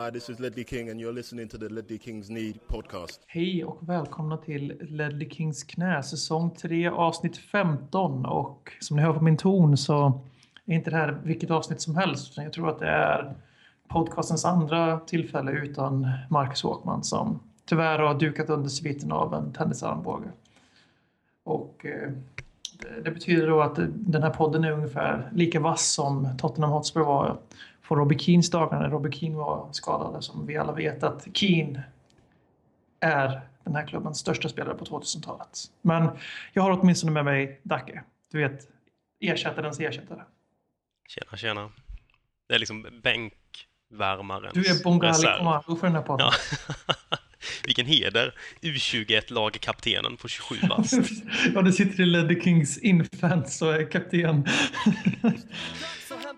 Hi, this is Ledley King and you're listening to the Ledley Kings Need podcast. Hej och välkomna till Ledley Kings knä, säsong 3, avsnitt 15. Och som ni hör på min ton så är inte det här vilket avsnitt som helst. Jag tror att det är podcastens andra tillfälle utan Marcus Åkman som tyvärr har dukat under sviten av en tennisarmbåge. Och eh, det betyder då att den här podden är ungefär lika vass som Tottenham Hotspur var på Robbie Keens dagar när Robbie Keane var skadad. Som vi alla vet att Keane är den här klubbens största spelare på 2000-talet. Men jag har åtminstone med mig Dacke. Du vet, ersättarens ersättare. Tjena, tjena. Det är liksom bänkvärmarens Du är Bongali Komaro för den här podden. Ja. Vilken heder! U21-lagkaptenen på 27 bast. ja, det sitter i Leddy Kings infants och är kapten.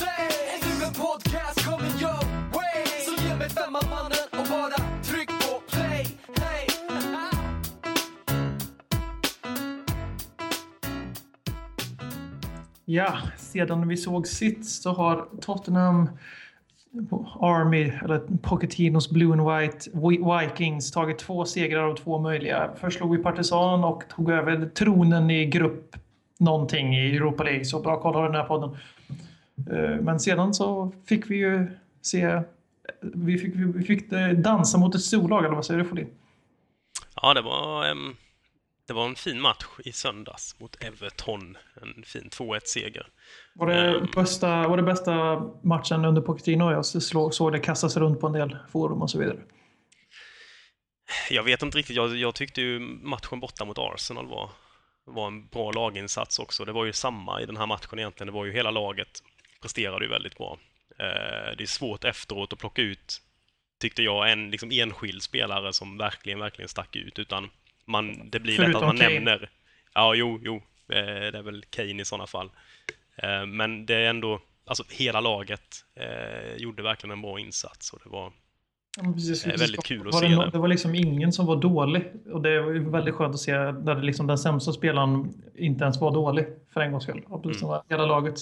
vad nu en podcast coming your way Så ge mig femman mannen och bara tryck på play Hey Ja, sedan vi såg sitt så har Tottenham Army, eller Pochettinos Blue and White Vikings tagit två segrar av två möjliga. Först slog vi Partisan och tog över tronen i grupp någonting i Europa League. Så bra koll har den här podden. Eh, men sedan så fick vi ju se, vi fick, vi fick dansa mot ett storlag, eller vad säger du Folin? Ja, det var, det var en fin match i söndags mot Everton. En fin 2-1-seger. Var det, bästa, var det bästa matchen under Pochettino? Jag såg det kastas runt på en del forum och så vidare. Jag vet inte riktigt. Jag, jag tyckte ju matchen borta mot Arsenal var, var en bra laginsats också. Det var ju samma i den här matchen egentligen. Det var ju hela laget presterade ju väldigt bra. Eh, det är svårt efteråt att plocka ut, tyckte jag, en liksom enskild spelare som verkligen, verkligen stack ut. Utan man, det blir Förutom lätt att man Kane. nämner... Ja, jo, jo. Eh, det är väl Kane i sådana fall. Eh, men det är ändå, alltså hela laget gjorde verkligen en bra insats och det var ja, precis, väldigt kul att se det. Det var liksom ingen som var dålig och det var väldigt skönt att se där det liksom den sämsta spelaren inte ens var dålig för en gångs skull. Liksom mm. Hela laget.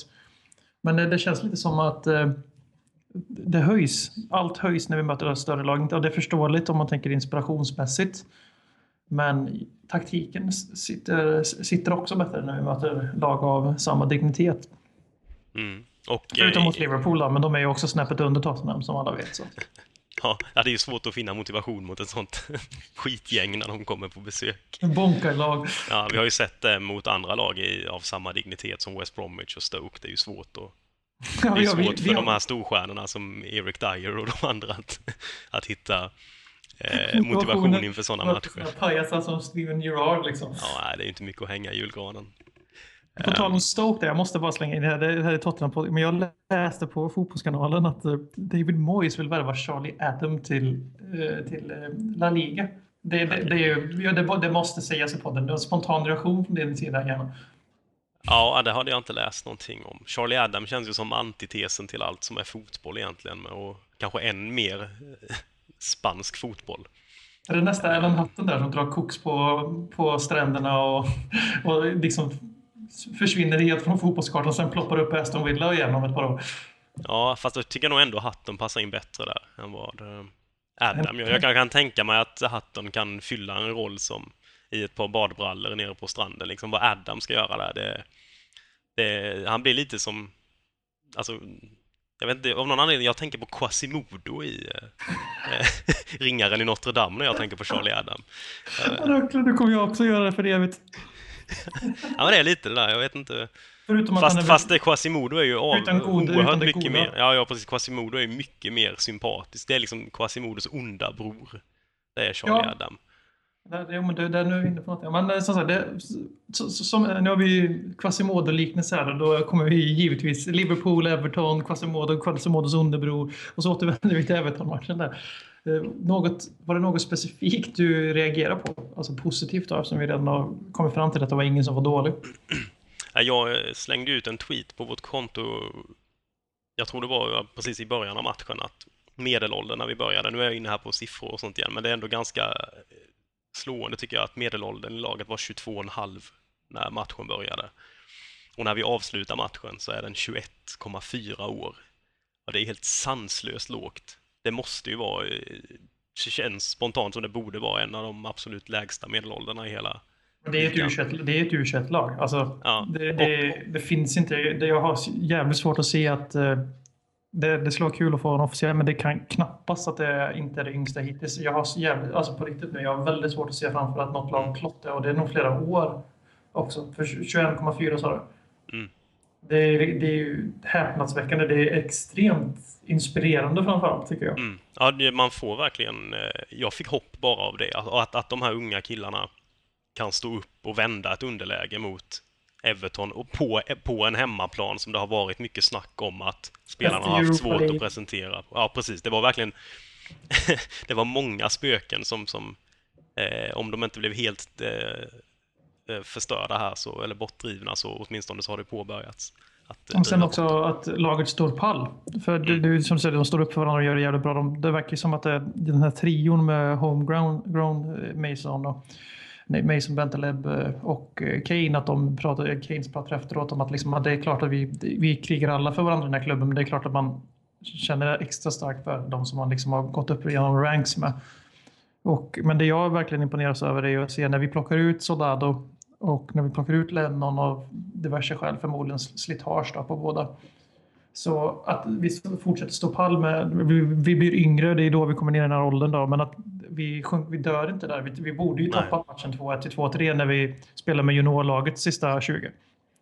Men det, det, känns lite som att eh, det höjs. Allt höjs när vi möter större lag. Och det är förståeligt om man tänker inspirationsmässigt. Men taktiken sitter, sitter också bättre när vi möter lag av samma dignitet. Mm. Och, Förutom mot Liverpool då, men de är ju också snäppet under Tottenham som alla vet. Så. Ja, det är ju svårt att finna motivation mot ett sånt skitgäng när de kommer på besök. Bonkarlag. Ja, vi har ju sett det mot andra lag i, av samma dignitet som West Bromwich och Stoke. Det är ju svårt att... Det är svårt för de här storstjärnorna som Eric Dyer och de andra att, att hitta eh, motivation inför sådana matcher. Pajasar som Steven Gerrard liksom. Ja, det är ju inte mycket att hänga i julgranen. På tal om ehm. Stoke, där, jag måste bara slänga in det här, det här är Tottenham, på, men jag läste på Fotbollskanalen att uh, David Moyes vill värva Charlie Adam till, uh, till uh, La Liga. Det, det, det, ja, det, det, måste sägas i podden. Det en spontan reaktion från din sida gärna. Ja, det hade jag inte läst någonting om. Charlie Adam känns ju som antitesen till allt som är fotboll egentligen och kanske än mer spansk fotboll. Är det nästa Alan Hutton där som drar koks på, på stränderna och, och liksom försvinner helt från fotbollskartan och sen ploppar upp Aston Villa igen om ett par år? Ja, fast jag tycker nog ändå Hutton passar in bättre där än vad eh, Adam gör. Jag kan, kan tänka mig att Hutton kan fylla en roll som i ett par badbrallor nere på stranden. Liksom vad Adam ska göra där, det, det, han blir lite som, alltså jag vet inte, av någon anledning, jag tänker på Quasimodo i äh, Ringaren i Notre Dame när jag tänker på Charlie Adam. Äh, nu kommer jag också göra det för evigt. Ja, men det är lite det där, jag vet inte. Förutom fast, att fast det, Quasimodo är ju av, god, oerhört mycket goda. mer. Ja, ja, precis. Quasimodo är ju mycket mer sympatisk. Det är liksom Quasimodos onda bror. Det är Charlie ja. Adam. Jo, men det, där nu är vi inne på något. Men eh, som sagt, det, så, som, nu har vi Quasimodo-liknelse här. Då kommer vi givetvis Liverpool, Everton, Quasimodo, Quasimodos underbror. Och så återvänder vi till Everton-matchen där. Eh, något, var det något specifikt du reagerade på? Alltså positivt då, eftersom vi redan har kommit fram till att det var ingen som var dålig. Jag eh, slängde ut en tweet på vårt konto, jag tror det var precis i början av matchen, att medelåldern när vi började, nu är jag inne här på siffror och sånt igen, men det är ändå ganska eh, slående tycker jag att medelåldern i laget var 22,5 när matchen började. Och när vi avslutar matchen så är den 21,4 år. Och det är helt sanslöst lågt. Det måste ju vara, eh, känns spontant som det borde vara en av de absolut lägsta medelåldrarna i hela Det är ett ligan. U21 det är ett U21-lag. Alltså, Ja, det, det, det finns inte. Det, jag har jävligt svårt att se att eh, det, det skulle vara kul att få en officiell, men det kan knappast att det inte är det yngsta hittills. Jag har jävligt, alltså på riktigt nu, jag har väldigt svårt att se framför att något lag klottrar och det är nog flera år också. För 21,4 sa du. Mm. Det, är, det är ju häpnadsväckande. Det är extremt inspirerande framförallt tycker jag. Mm. Ja, det- man får verkligen... eh, Jag fick hopp bara av det. Att, att, att de här unga killarna kan stå upp och vända ett underläge mot Everton och på, på en hemmaplan som det har varit mycket snack om att spelarna har haft svårt att presentera. Ja, precis. Det var verkligen... det var många spöken som, som eh, om de inte blev helt eh, förstörda här, så, eller bortdrivna, så åtminstone så har det påbörjats. Att, eh, Och sen också bort. att laget står pall. För är ju som du säger, de står upp för varandra och gör det jävligt bra. De, det verkar som att det, den här trion med homegrown grown, eh, Mason och nej, Mason Bentaleb eh, och eh, Kane, att de pratar, Keynes pratar efteråt om att, liksom, att det är klart att vi, vi krigar alla för varandra i den här klubben, men det är klart att man känner extra starkt för de som man liksom har gått upp genom ranks med. Och, men det jag verkligen imponeras över är att se när vi plockar ut Soldado och när vi plockar ut Lennon av diverse skäl, förmodligen slitage då på båda. Så att vi fortsätter stå pall med, vi, vi blir yngre, det är då vi kommer ner i den här åldern då, men att vi, sjunk, vi dör inte där. Vi, vi borde ju tappa matchen 2-1 till 2-3 när vi spelar med juniorlaget sista 20.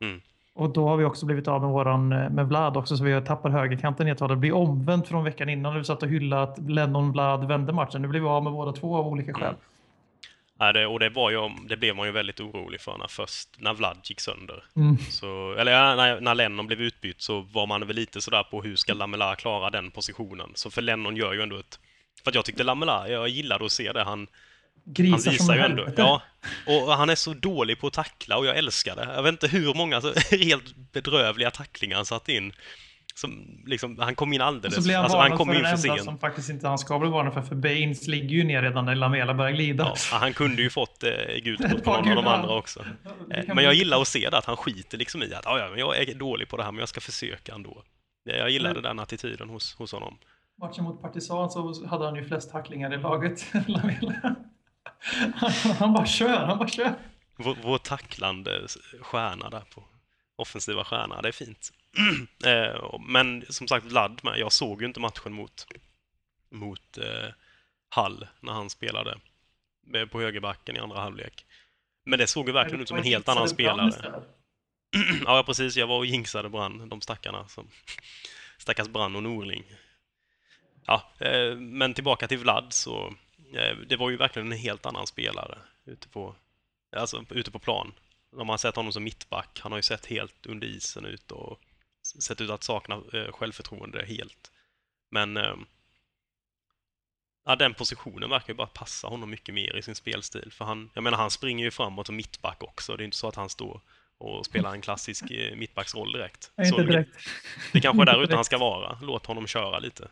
Mm. Och då har vi också blivit av med våran, med Vlad också, så vi tappar högerkanten i ett tag. Det blir omvänt från veckan innan när vi satt och hyllade att Lennon Vlad vände matchen. Nu blir vi av med båda två av olika skäl. Nej, det, och det, var ju, det blev man ju väldigt orolig för när först, när Vlad gick sönder. Mm. Så, eller ja, när, när Lennon blev utbytt så var man väl lite sådär på hur ska Lamela klara den positionen. Så för Lennon gör ju ändå ett... För att jag tyckte Lamela, jag gillade att se det. Han, han Grisar som visar ju ändå... helvete. Ja, och han är så dålig på att tackla och jag älskar det. Jag vet inte hur många så, helt bedrövliga tacklingar han satt in. Som, liksom, han kom in Och alldeles... så blir han alltså, han kom för in för sent. som faktiskt inte han ska bli varnad för. För Baines ligger ju ner redan när Lamela börjar glida. Ja, han kunde ju fått eh, gult på någon av de andra också. Eh, Men jag gillar att se det, att han skiter liksom i att "Ja, men jag är dålig på det här, men jag ska försöka ändå. Eh, Jag gillade den attityden hos, hos honom. Matchen mot Partizan så hade han ju flest tacklingar i laget. Lamela. Han, han bara kör, han bara kör. Vår, vår tacklande stjärna där på offensiva stjärna, det är fint. Eh, Men som sagt, Vlad med. Jag såg ju inte matchen mot, mot eh, Hall när han spelade eh, på högerbacken i andra halvlek. Men det såg ju verkligen ut som en helt annan spelare. Ja, precis. Jag var och jinxade Brann, de stackarna. Som... Stackars Brann och Norling. Ja, eh, men tillbaka till Vlad så eh, det var ju verkligen en helt annan spelare ute på, alltså, ute på plan. Om man har sett honom som mittback, han har ju sett helt under isen ut och sett ut att sakna eh, självförtroende helt. Men eh, ja, den positionen verkar ju bara passa honom mycket mer i sin spelstil. För han, jag menar, han springer ju framåt som mittback också. Det är inte så att han står och spelar en klassisk eh, mittbacksroll direkt. Nej, Så inte direkt. det kanske är där ute han ska vara. Låt honom köra lite.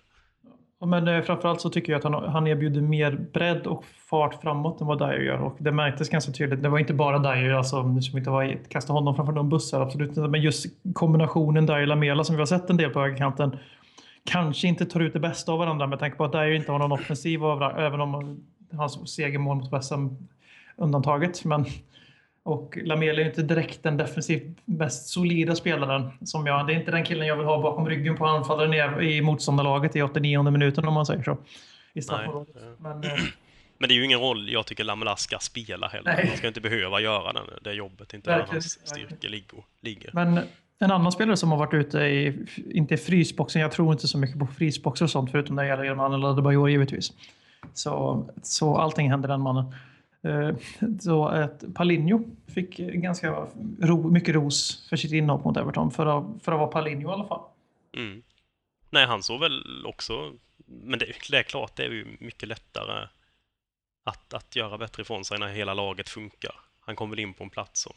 Ja, Men eh, framförallt så tycker jag att han, han erbjuder mer bredd och fart framåt än vad Dyer gör. Och det märktes ganska tydligt. Det var inte bara Dyer, alltså, som inte vara, kasta honom framför någon bussar, absolut. Men just kombinationen Dyer-Lamela som vi har sett en del på högerkanten kanske inte tar ut det bästa av varandra med tanke på att Dyer inte har någon offensiv av även om hans segermål mot West Ham undantaget. Men, och Lamela är ju inte direkt den defensivt mest solida spelaren. Som jag, det är inte den killen jag vill ha bakom ryggen på anfallaren i, motståndarlaget i 89 minuten om man säger så. I straffområdet. Men, eh, Men det är ju ingen roll jag tycker Lamela ska spela heller. Nej. Han ska inte behöva göra den, det jobbet. Inte där hans styrka ligger. men en annan spelare som har varit ute i, inte i frysboxen, jag tror inte så mycket på frysboxar och sånt förutom när det gäller Irman eller Adebayor givetvis. Så, så allting händer den mannen. Eh, Så att Palinho fick ganska ro, mycket ros för sitt inhopp mot Everton, för att, för att vara Palinho i alla fall. Mm. Nej, han såg väl också... Men det, det är klart, det är ju mycket lättare att, att göra bättre ifrån sig när hela laget funkar. Han kom väl in på en plats som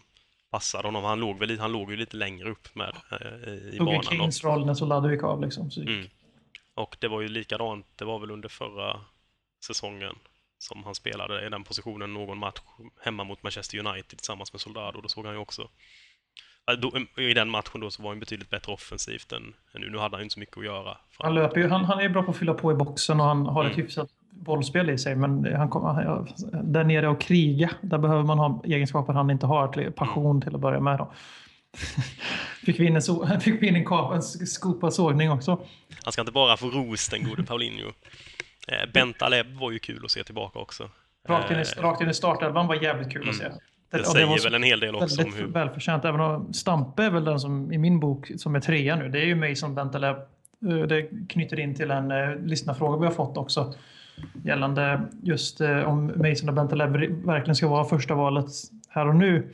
passade honom. Han låg, väl, i- han låg ju lite längre upp med eh, i Tog ju banan. Och, Kings roll när Soldado gick av liksom. Så Mm. och det var ju likadant, det var väl under förra säsongen som han spelade i den positionen någon match hemma mot Manchester United tillsammans med Soldado. Då såg han ju också... I den matchen då så var han betydligt bättre offensivt än, än nu. Nu hade han ju inte så mycket att göra. Han, löper ju, han, han är bra på att fylla på i boxen och han har ett Mm. hyfsat bollspel i sig. Men han kom, där nere och kriga, där behöver man ha egenskaper han inte har. Till, passion till att börja med. Då. fick vi in en, so, fick vi in en, kap, en skopad sågning också. Han ska inte bara få ros, den gode Paulinho. Eh, Bent Aleb var ju kul att se tillbaka också. Rakt in, i, Eh, rakt in i startelvan var jävligt kul att se. Mm. Det, det säger så väl en hel del också väldigt hur... välförtjänt. Även om Stampe är väl den som i min bok som är trea nu. Det är ju mig som Bentaleb. Eh, Det knyter in till en eh, lyssnarfråga vi har fått också. Gällande just eh, om Mason och Bentaleb verkligen ska vara första valet här och nu.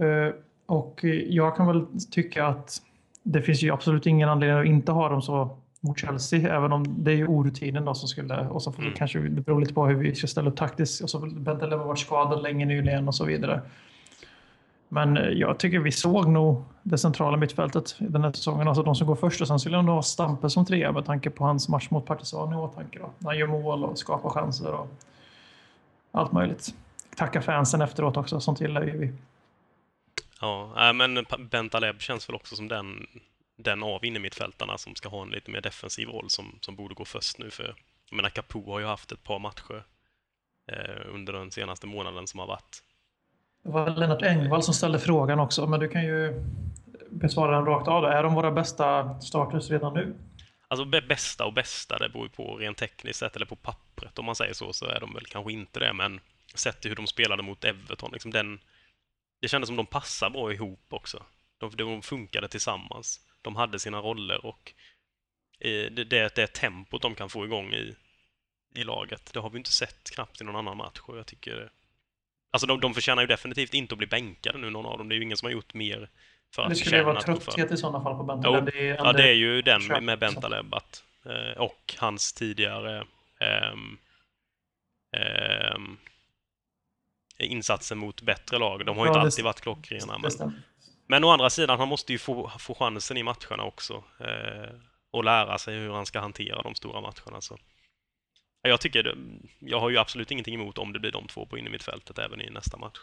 Eh, och jag kan väl tycka att det finns ju absolut ingen anledning att inte ha dem så mot Chelsea, även om det är ju orutinen då som skulle, och så får Mm. kanske, det beror lite på hur vi ska ställa upp taktiskt, och så Bentaleb har varit skadad länge nyligen och så vidare. Men eh, jag tycker vi såg nog det centrala mittfältet den här säsongen, alltså de som går först och sen skulle jag nog ha Stampe som trea med tanke på hans match mot Partizan i åtanke då. Han gör mål och skapar chanser och allt möjligt. Tacka fansen efteråt också, sånt gillar ju vi. Ja, men Pa- Bent Aleb känns väl också som den, den av innermittfältarna som ska ha en lite mer defensiv roll som, som borde gå först nu. För jag menar, Capo har ju haft ett par matcher eh, under den senaste månaden som har varit. Det var Lennart Engvall som ställde frågan också, men du kan ju besvara den rakt av. Då. Är de våra bästa starters redan nu? Alltså bä- bästa och bästa, det beror ju på rent tekniskt sett, eller på pappret om man säger så, så är de väl kanske inte det, men sett till hur de spelade mot Everton, liksom den, det kändes som de passar bra ihop också. De, de funkade tillsammans. De hade sina roller och eh, det, det, det tempot de kan få igång i, i laget, det har vi inte sett knappt i någon annan match och jag tycker Alltså de, de förtjänar ju definitivt inte att bli bänkade nu, någon av dem. Det är ju ingen som har gjort mer för Det att skulle ju vara trötthet i sådana fall på Bentaleb. Det är, Ja, det är ju den med liksom. Bentaleb att, eh, och hans tidigare ehm, ehm, insatser mot bättre lag. De har ju Ja, inte det- alltid varit klockrena. det Men. Men å andra sidan, han måste ju få, få chansen i matcherna också. Eh, och lära sig hur han ska hantera de stora matcherna. Så. Ja, Jag tycker, det, jag har ju absolut ingenting emot om det blir de två på innermittfältet även i nästa match.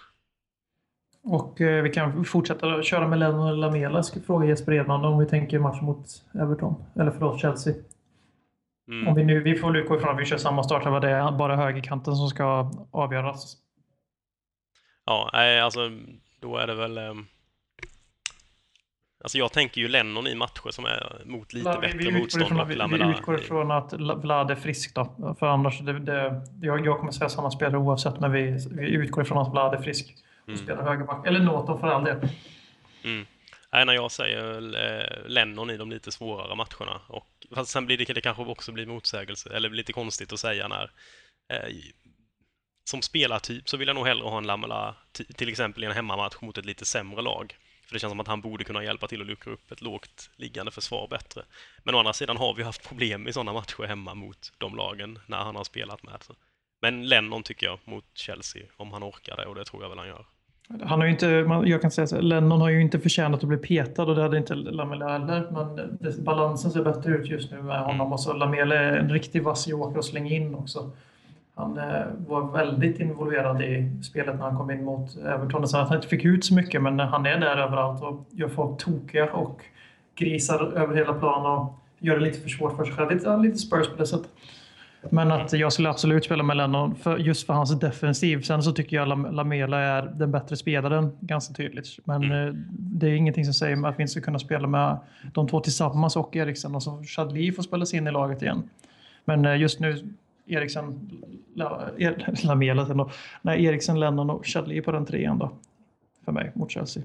Och eh, vi kan fortsätta köra med Lennon och Lamela. Ska fråga Jesper Edman om vi tänker match mot Everton. Eller förlåt, Chelsea. Mm. Om vi, nu, vi får utgå ifrån att vi kör samma start. Det är bara högerkanten som ska avgöras. Ja, nej, alltså då är det väl... Alltså jag tänker ju Lennon i matcher som är mot lite Vi- bättre vi, utgår motstånd ifrån, och vi, vi utgår ifrån att La- Vlad är frisk då. För annars, det, det, jag, jag kommer säga samma spelare oavsett, men vi, vi utgår ifrån att Vlad är frisk. Och Mm. spelar högerback. Eller Norton för all del. Mm. Nej, när jag säger eh, Lennon i de lite svårare matcherna. Och, fast sen blir det, det kanske också blir motsägelse, eller lite konstigt att säga när... Eh, som spelartyp så vill jag nog hellre ha en Lamela till exempel i en hemmamatch mot ett lite sämre lag. För det känns som att han borde kunna hjälpa till att luckra upp ett lågt liggande försvar bättre. Men å andra sidan har vi haft problem i sådana matcher hemma mot de lagen när han har spelat med. Men Lennon tycker jag mot Chelsea, om han orkar det, och det tror jag väl han gör. Han har ju inte, jag kan säga så, Lennon har ju inte förtjänat att bli petad och det hade inte Lamela heller. Men det, balansen ser bättre ut just nu med honom. Och så Lamela är en riktig vass joker att slänga in också. Han eh, var väldigt involverad i spelet när han kom in mot Everton. Så att han inte fick ut så mycket, men han är där överallt och gör folk tokiga och grisar över hela planen och gör det lite för svårt för sig själv. Lite, lite Spurs på det sättet. Men att jag skulle absolut spela med Lennon för, just för hans defensiv. Sen så tycker jag Lam- Lamela är den bättre spelaren ganska tydligt. Men eh, det är ingenting som säger att vi inte ska kunna spela med de två tillsammans och Eriksen och så Chadli får spela sig in i laget igen. Men eh, just nu Eriksen, Lamela. Nej, Eriksen, Lennon och Chadli på den trean då. För mig mot Chelsea.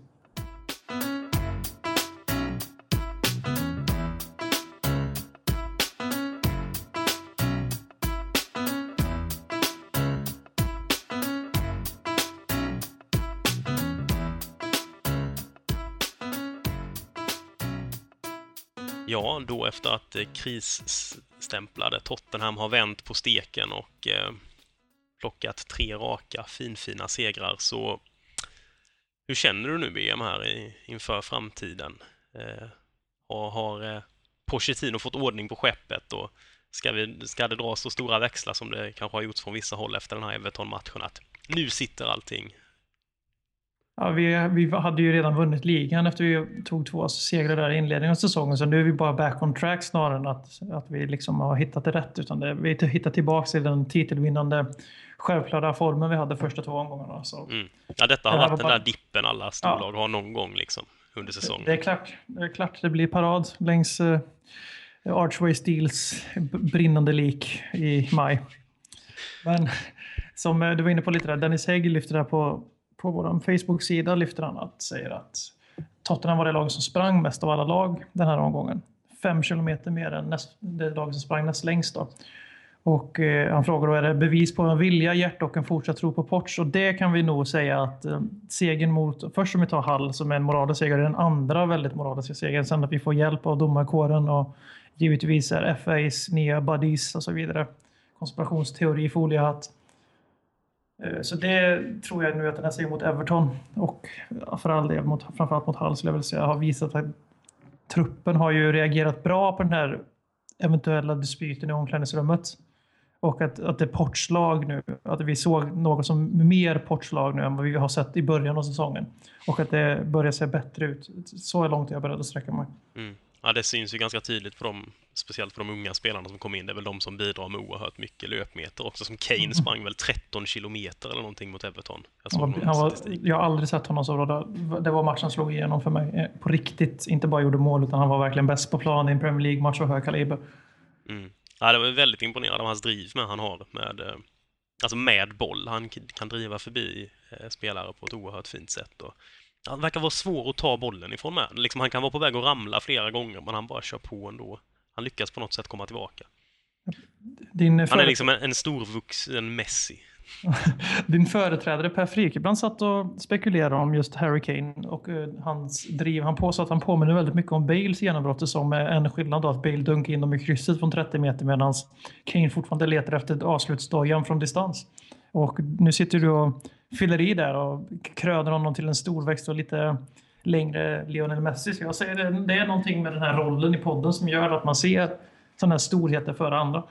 Då efter att eh, krisstämplade Tottenham har vänt på steken och eh, plockat tre raka finfina segrar så hur känner du nu B.M., här i, inför framtiden? Eh, och har eh, Pochettino fått ordning på skeppet och ska, vi, ska det dras så stora växlar som det kanske har gjorts från vissa håll efter den här Everton-matchen att nu sitter allting Ja, vi, vi hade ju redan vunnit ligan efter vi tog två segrar där i inledningen av säsongen. Så nu är vi bara back on track snarare än att, att vi liksom har hittat det rätt. Utan det, vi hittar tillbaka till den titelvinnande självklara formen vi hade första två omgångarna. Så. Mm. Ja, detta har Det här varit var den bara- där dippen alla storlag har någon gång liksom under säsongen. Det är klart. Det är klart det blir parad längs uh, Archway Steels brinnande lik i maj. Men som eh, du var inne på lite där, Dennis Hägg lyfter där på, på vår Facebook-sida lyfter han att, säger att Tottenham var det lag som sprang mest av alla lag den här omgången. Fem kilometer mer än näst, det lag som sprang näst längst. Då. Och eh, han frågar då, är det bevis på en vilja, hjärta och en fortsatt tro på Potch. Och det kan vi nog säga att eh, segern mot, först om vi tar Hall som är en moralisk seger, den andra väldigt moraliska segern. Sen att vi får hjälp av domarkåren och givetvis är FAs nya buddies och så vidare. Konspirationsteori, foliehatt. Eh, så det tror jag nu att den här segern mot Everton och för all del mot, framförallt mot Hull, skulle jag säga har visat att truppen har ju reagerat bra på den här eventuella dispyten i omklädningsrummet. Och att, att det är portslag nu. Att vi såg något som mer portslag nu än vad vi har sett i början av säsongen. Och att det börjar se bättre ut. Så långt är jag beredd att sträcka mig. Mm. Ja, det syns ju ganska tydligt på dem, speciellt för de unga spelarna som kom in. Det är väl de som bidrar med oerhört mycket löpmeter också. Som Kane Mm. sprang väl 13 kilometer eller någonting mot Everton. Jag var, var, jag har aldrig sett honom så bra. Det var matchen som slog igenom för mig. Eh, På riktigt. Inte bara gjorde mål, utan han var verkligen bäst på plan i en Premier League-match av hög kaliber. Mm. Ja, det var väldigt imponerad av hans driv med han har med, eh, alltså med boll. Han kan driva förbi eh, spelare på ett oerhört fint sätt. Och han verkar vara svår att ta bollen ifrån med. Liksom, han kan vara på väg att ramla flera gånger, men han bara kör på ändå. Han lyckas på något sätt komma tillbaka. Din, Han är liksom en, en storvuxen Messi. Din företrädare Per Frikebrand satt och spekulerade om just Harry Kane och eh, hans driv. Han påstår att han påminner väldigt mycket om Bales genombrott som är en skillnad då att Bale dunkar in dem i krysset från 30 meter medan Kane fortfarande letar efter avslutsdojan från distans. Och nu sitter du och fyller i där och kröner honom till en storväxt och lite längre Lionel Messi. Så jag säger det, det är någonting med den här rollen i podden som gör att man ser sådana här storheter före andra.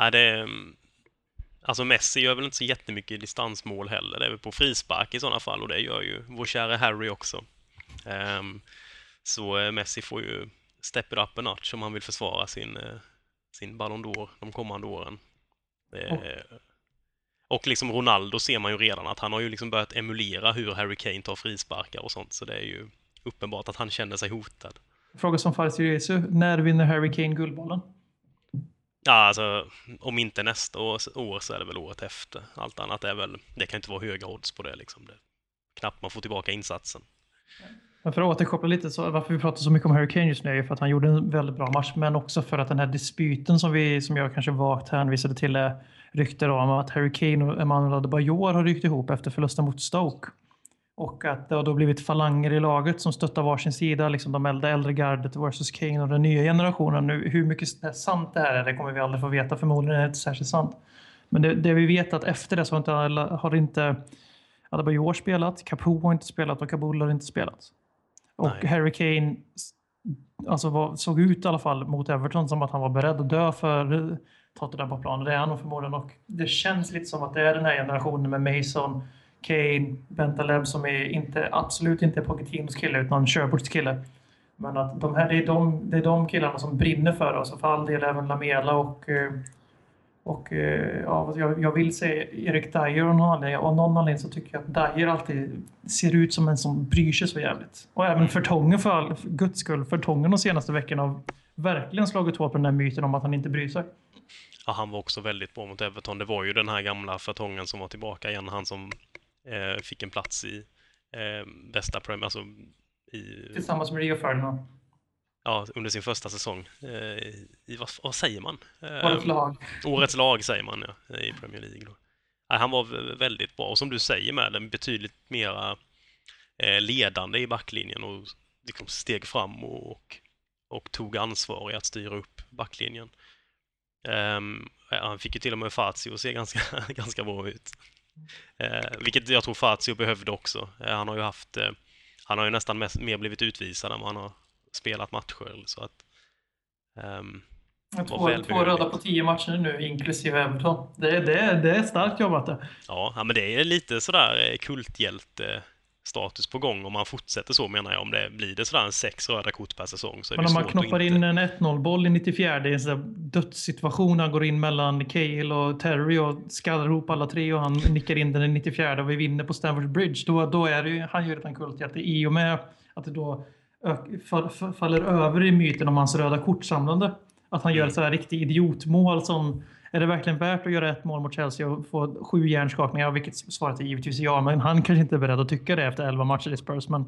Nej, det mm, alltså Messi gör väl inte så jättemycket distansmål heller. Det är väl på frispark i sådana fall och det gör ju vår kära Harry också. Ehm, så eh, Messi får ju step it up a notch om han vill försvara sin, eh, sin Ballon d'Or de kommande åren. Eh, och liksom Ronaldo ser man ju redan att han har ju liksom börjat emulera hur Harry Kane tar frisparkar och sånt, så det är ju uppenbart att han känner sig hotad. Fråga som Faris Jesu. När vinner Harry Kane Guldbollen? Ja, alltså om inte nästa år, så är det väl året efter. Allt annat är väl, det kan inte vara höga odds på det liksom. Det, knappt man får tillbaka insatsen. Men för att återkoppla lite, så varför vi pratar så mycket om Harry Kane just nu är ju för att han gjorde en väldigt bra match, men också för att den här dispyten som, vi, som jag kanske vagt hänvisade till är rykten om att Harry Kane och Emmanuel Adebayor har ryckt ihop efter förlusten mot Stoke. Och att det har då blivit falanger i laget som stöttar varsin sida, liksom de äldre, äldre gardet versus Kane och den nya generationen. Nu, hur mycket det sant det här är, det kommer vi aldrig få veta. Förmodligen är det inte särskilt sant. Men det, det vi vet är att efter det så har inte, har inte Adebayor spelat, Capo har inte spelat och Kabul har inte spelat. Och Nej. Harry Kane alltså var, såg ut i alla fall mot Everton som att han var beredd att dö för Tottenham på plan. Det är han nog förmodligen. Och det känns lite som att det är den här generationen med Mason, Kane, Bentaleb som är inte, absolut inte är Pochettinos kille utan Sherwoods kille. Men att de här, det, är de, det är de killarna som brinner för oss och för all del även Lamela och eh, och eh, ja, jag, jag vill säga Erik Dyer av någon anledning. Av någon anledning så tycker jag att Dyer alltid ser ut som en som bryr sig så jävligt. Och även Vertongen för, all, för guds skull. Vertongen de senaste veckorna har verkligen slagit hål på den här myten om att han inte bryr sig. Ja, han var också väldigt bra mot Everton. Det var ju den här gamla Fertongen som var tillbaka igen. Han som eh, fick en plats i eh, bästa Premier, alltså i, Tillsammans med Rio Ferdinand. Ja, under sin första säsong. Eh, I, vad, vad säger man? Årets lag. Årets lag säger man ja, i Premier League. Då. Han var väldigt bra och som du säger med den betydligt mera eh, ledande i backlinjen och liksom steg fram och, och och tog ansvar i att styra upp backlinjen. Um, han fick ju till och med Fazio att se ganska, ganska bra ut. Uh, vilket jag tror Fazio behövde också. Uh, han har ju haft, uh, han har ju nästan mest, mer blivit utvisad än vad han har spelat matcher. Så att, um, Två, två röda på tio matcher nu, inklusive Everton. Det, det, det är starkt jobbat det. Ja, men det är lite sådär kulthjälte status på gång om man fortsätter så menar jag. Om det blir det sådär en sex röda kort per säsong så är Men det om man knoppar inte... in en 1-0-boll i 94 i en sån dödssituation. Han går in mellan Cahill och Terry och skallar ihop alla tre och han nickar in den i 94 och vi vinner på Stamford Bridge. Då, då är det ju, han gör redan kulthjälte i och med att det då faller över i myten om hans röda kortsamlande. Att han gör Mm. ett sådär riktigt idiotmål som är det verkligen värt att göra ett mål mot Chelsea och få sju hjärnskakningar? Vilket svaret är givetvis ja, men han kanske inte är beredd att tycka det efter 11 matcher i Spurs. Men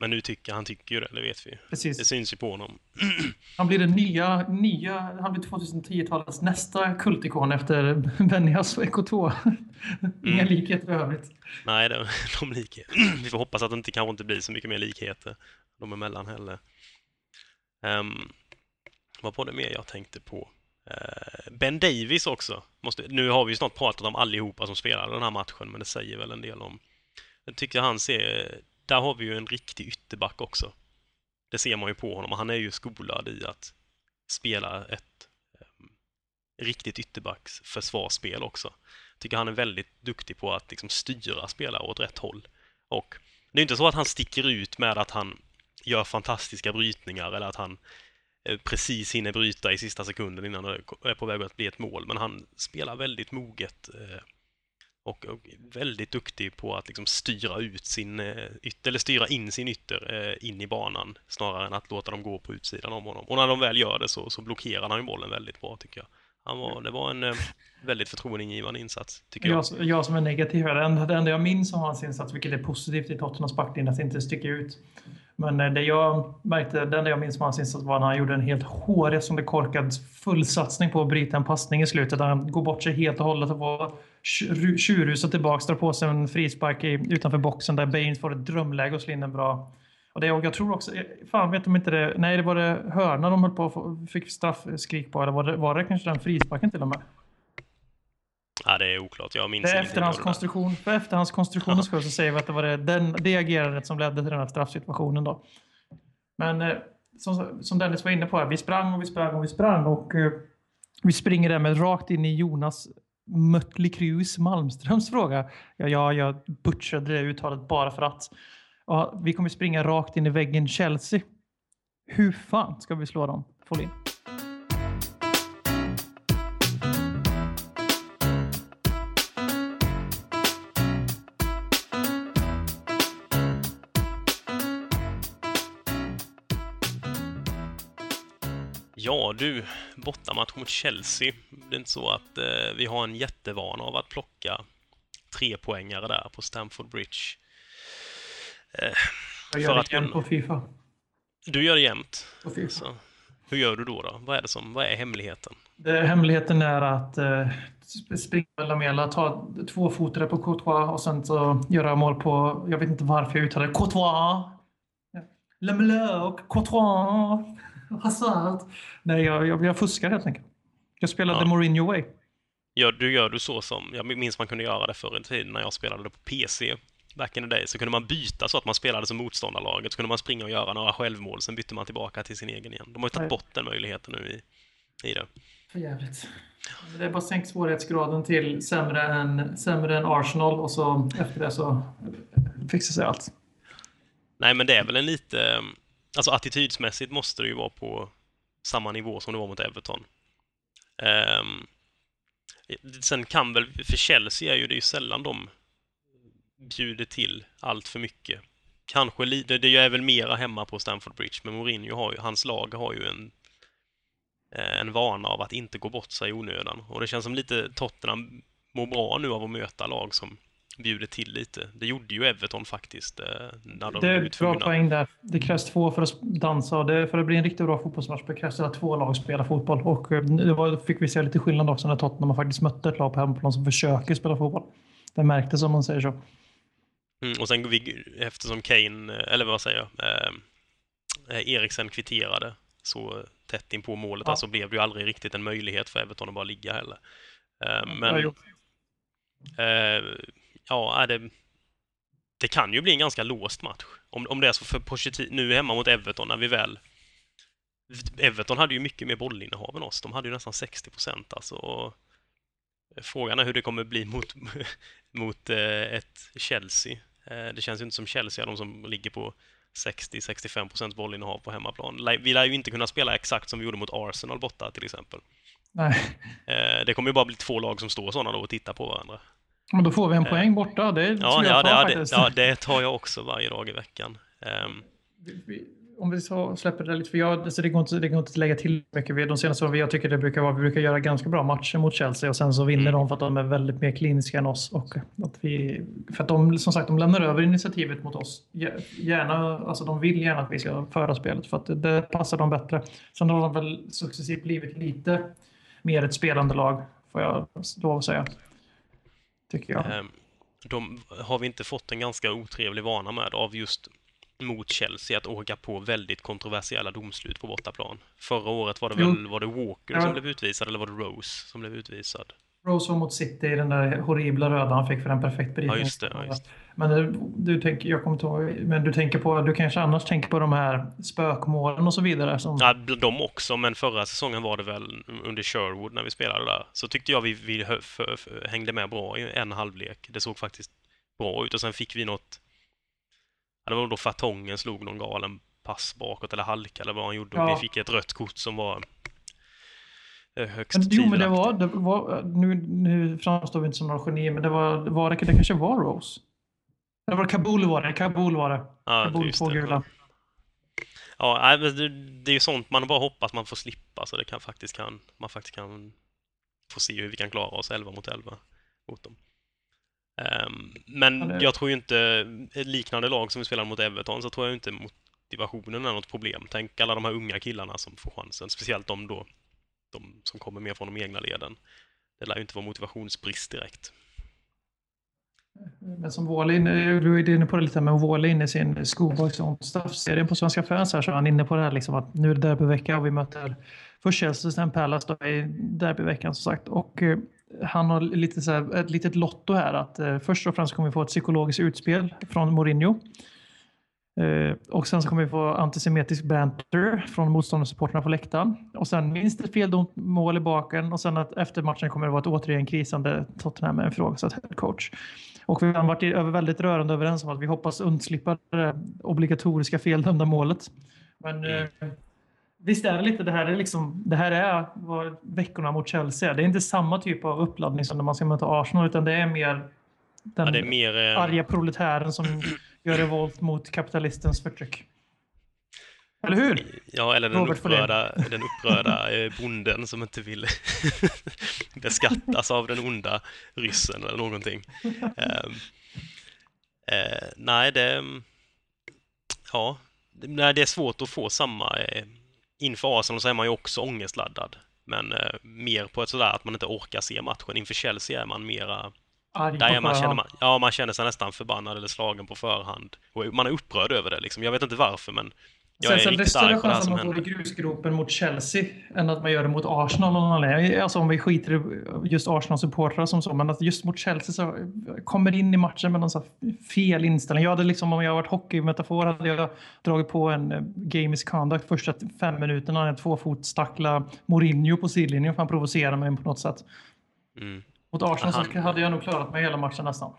men nu tycker han tycker ju det, det vet vi. Det precis. syns ju på honom. Han blir den nya, nya han blir 2010-talets nästa kultikon efter Benjas och EK2. Inga Mm. likheter i övrigt. Nej, de, de lik... vi får hoppas att det inte, kanske inte blir så mycket mer likheter de emellan heller. Um, vad var det mer jag tänkte på? Eh, ben Davis också. Måste, nu har vi ju snart pratat om allihopa som spelade den här matchen, men det säger väl en del om... Jag tycker han ser... Där har vi ju en riktig ytterback också. Det ser man ju på honom. Han är ju skolad i att spela ett um, riktigt ytterbacks försvarsspel också. Tycker han är väldigt duktig på att liksom styra spelare åt rätt håll. Och det är inte så att han sticker ut med att han gör fantastiska brytningar eller att han eh, precis hinner bryta i sista sekunden innan det är på väg att bli ett mål. Men han spelar väldigt moget eh, och, och väldigt duktig på att liksom styra ut sin eh, ytter, eller styra in sin ytter eh, in i banan snarare än att låta dem gå på utsidan om honom. Och när de väl gör det så, så blockerar han ju bollen väldigt bra tycker jag. Han var, det var en eh, väldigt förtroendeingivande insats, tycker jag. Jag, jag som är negativ här, det det enda jag minns om hans insats, vilket är positivt i Tottenhams backlinje, att inte sticker ut. Men eh, det jag märkte, det enda jag minns om hans insats var när han gjorde en helt hårresande korkad fullsatsning på att bryta en passning i slutet. Där han går bort sig helt och hållet och tjur- tjurrusa tillbaks, drar på sig en frispark i, utanför boxen där Baines får ett drömläge och slår in en bra. Och det, och jag tror också, fan vet de inte det, nej det var det hörna de höll på få- fick straffskrik på, eller var det, var det kanske den frisparken till och med? Ja, det är oklart. Jag minns det där. efterhandskonstruktion, för efterhandskonstruktionens skull så säger vi att det var det, den, det agerandet som ledde till den här straffsituationen. Då. Men eh, som, som Dennis var inne på, här, vi sprang och vi sprang och vi sprang och eh, vi springer därmed rakt in i Jonas Mötley Crües Malmströms fråga. Ja, ja, jag butchade det uttalet bara för att. Ja, vi kommer springa rakt in i väggen Chelsea. Hur fan ska vi slå dem? Folin? Du, bortamatch mot Chelsea. Det är inte så att eh, vi har en jättevana av att plocka tre poängare där på Stamford Bridge. Eh, Jag gör det kunna- på Fifa. du gör det jämt. På FIFA. Så, hur gör du då? då? Vad är det som, vad är hemligheten? Det, hemligheten är att eh, sp- springa med Lamela, ta två fotare på Courtois och sen så göra mål på, jag vet inte varför jag uttalar det, Courtois. Lamela och Courtois. Hazard. Nej, jag, jag, jag fuskar helt enkelt. Jag spelade Ja. Mourinho way. Gör, du gör du så som, jag minns man kunde göra det förr i tiden när jag spelade på PC. Back in the day så kunde man byta så att man spelade som motståndarlaget, så kunde man springa och göra några självmål, sen bytte man tillbaka till sin egen igen. De har ju tagit bort den möjligheten nu i, i det. För jävligt. Det är bara sänk svårighetsgraden till sämre än, sämre än Arsenal och så efter det så fixar sig allt. Nej, men det är väl en lite... Alltså attitydsmässigt måste det ju vara på samma nivå som det var mot Everton. Um, sen kan väl, för Chelsea är ju det är ju sällan de bjuder till allt för mycket. Kanske lite, det är väl mera hemma på Stamford Bridge, men Mourinho har ju, hans lag har ju en eh, en vana av att inte gå bort sig i onödan. Och det känns som lite Tottenham mår bra nu av att möta lag som bjuder till lite. Det gjorde ju Everton faktiskt. eh, När de Det är ett bra poäng där. Det krävs två för att dansa det, för att bli en riktigt bra fotbollsmatch det krävs det att två lag spelar fotboll. Och eh, det var, fick vi se lite skillnad också när Tottenham faktiskt mötte ett lag på hemmaplan som försöker spela fotboll. Det märktes om man säger så. Mm, och sen vi, eftersom Kane, eh, eller vad säger jag, eh, Eriksen kvitterade så tätt in på målet Ja. där så blev det ju aldrig riktigt en möjlighet för Everton att bara ligga heller. Eh, Men. Eh, ja, det, det kan ju bli en ganska låst match. Om, om det är så för Pochettino, nu hemma mot Everton, när vi väl... Everton hade ju mycket mer bollinnehav än oss. De hade ju nästan 60 procent alltså. Frågan är hur det kommer bli mot, mot eh, ett Chelsea. Eh, det känns ju inte som Chelsea de som ligger på 60-65 procent bollinnehav på hemmaplan. Vi lär ju inte kunna spela exakt som vi gjorde mot Arsenal borta till exempel. Nej. Eh, det kommer ju bara bli två lag som står sådana då och tittar på varandra. Men då får vi en poäng borta. Det Ja, ja, det, ja, det, ja, det tar jag också varje dag i veckan. Vi- Om vi så släpper det lite, för jag, alltså det, går inte, det går inte att lägga till mycket. De senaste åren, jag tycker det brukar vara, vi brukar göra ganska bra matcher mot Chelsea och sen så vinner Mm. de för att de är väldigt mer kliniska än oss. Och att vi, för att de, som sagt, de lämnar över initiativet mot oss. Gär- Gärna, alltså de vill gärna att vi ska föra spelet för att det, det passar dem bättre. Sen har de väl successivt blivit lite mer ett spelande lag, får jag lov att säga. Tycker jag. ehm, de har vi inte fått en ganska otrevlig vana med av just mot Chelsea att åka på väldigt kontroversiella domslut på bortaplan. Förra året var det väl var det Walker Ja. som blev utvisad eller var det Rose som blev utvisad? Rose var mot City i den där horribla röda han fick för en perfekt Ja, det. Ja, just det. Men du, du tänker, jag kommer ihåg, men du tänker på, du kanske annars tänker på de här spökmålen och så vidare. Som, Ja, de också, men förra säsongen var det väl under Sherwood när vi spelade där. Så tyckte jag vi, vi hö- för, för, hängde med bra i en halvlek. Det såg faktiskt bra ut och sen fick vi något... Ja, det var då Fatongen slog någon galen pass bakåt eller halka eller vad han gjorde och Ja. vi fick ett rött kort som var eh, högst men, jo, men det var, det var nu, nu framstår vi inte som några geni, men det var, var det, det kanske var Rose. Eller var det Kabul var det? Kabul var det. Ja, Kabul två det. gula. Ja, det, det är ju sånt man bara hoppas man får slippa så det kan faktiskt kan, man faktiskt kan få se hur vi kan klara oss 11 mot 11 mot dem. Ehm, men Ja, det- jag tror ju inte, liknande lag som vi spelar mot Everton, så tror jag inte motivationen är något problem. Tänk alla de här unga killarna som får chansen, speciellt de då, de som kommer mer från de egna leden. Det lär ju inte vara motivationsbrist direkt. Men som Wåhlin, eh, du är inne på det lite, men Wåhlin i sin Schoolboys on Staff-serien på Svenska fans här, så är han inne på det här liksom att nu är det derbyvecka och vi möter först Chelsea, sen Palace då i derbyveckan som sagt. Och eh, han har lite så här, ett litet lotto här att eh, först och främst kommer vi få ett psykologiskt utspel från Mourinho. Eh, och sen så kommer vi få antisemitisk banter från motståndarsupportrarna på läktaren. Och sen minst ett feldomt mål i baken och sen att efter matchen kommer det vara ett återigen krisande Tottenham med en ifrågasatt head coach. Och vi har varit över väldigt rörande överens om att vi hoppas undslippa det obligatoriska feldömda målet. Men Mm. eh, visst är det lite det här är liksom, det här är vad veckorna mot Chelsea. Det är inte samma typ av uppladdning som när man ska möta Arsenal utan det är mer den Ja, är mer... eh, arga proletären som gör revolt mot kapitalistens förtryck. Eller hur? Ja, eller den Robert upprörda, den upprörda eh, bonden som inte vill beskattas av den onda ryssen eller någonting. Eh, nej, det... Ja, nej, det är svårt att få samma... Eh, inför Arsenal så är man ju också ångestladdad. Men eh, mer på ett sådär att man inte orkar se matchen. Inför Chelsea är man mera... Arg Där på är man, känner man, ja, man känner sig nästan förbannad eller slagen på förhand. Och man är upprörd över det liksom. Jag vet inte varför, men jag Sen, är det är riktigt större arg på det här chans att som man går i händer. grusgropen mot Chelsea än att man gör det mot Arsenal. Och någon annan. Alltså om vi skiter i just Arsenal-supportrar som så. Men att just mot Chelsea så kommer in i matchen med någon så fel inställning. Jag hade liksom, om jag varit hockeymetafor hade jag dragit på en eh, game misconduct första fem minuterna. En tvåfotstackla Mourinho på sidlinjen för han provocerar mig på något sätt. Mm. Mot Arsenal Han- så hade jag nog klarat mig hela matchen nästan.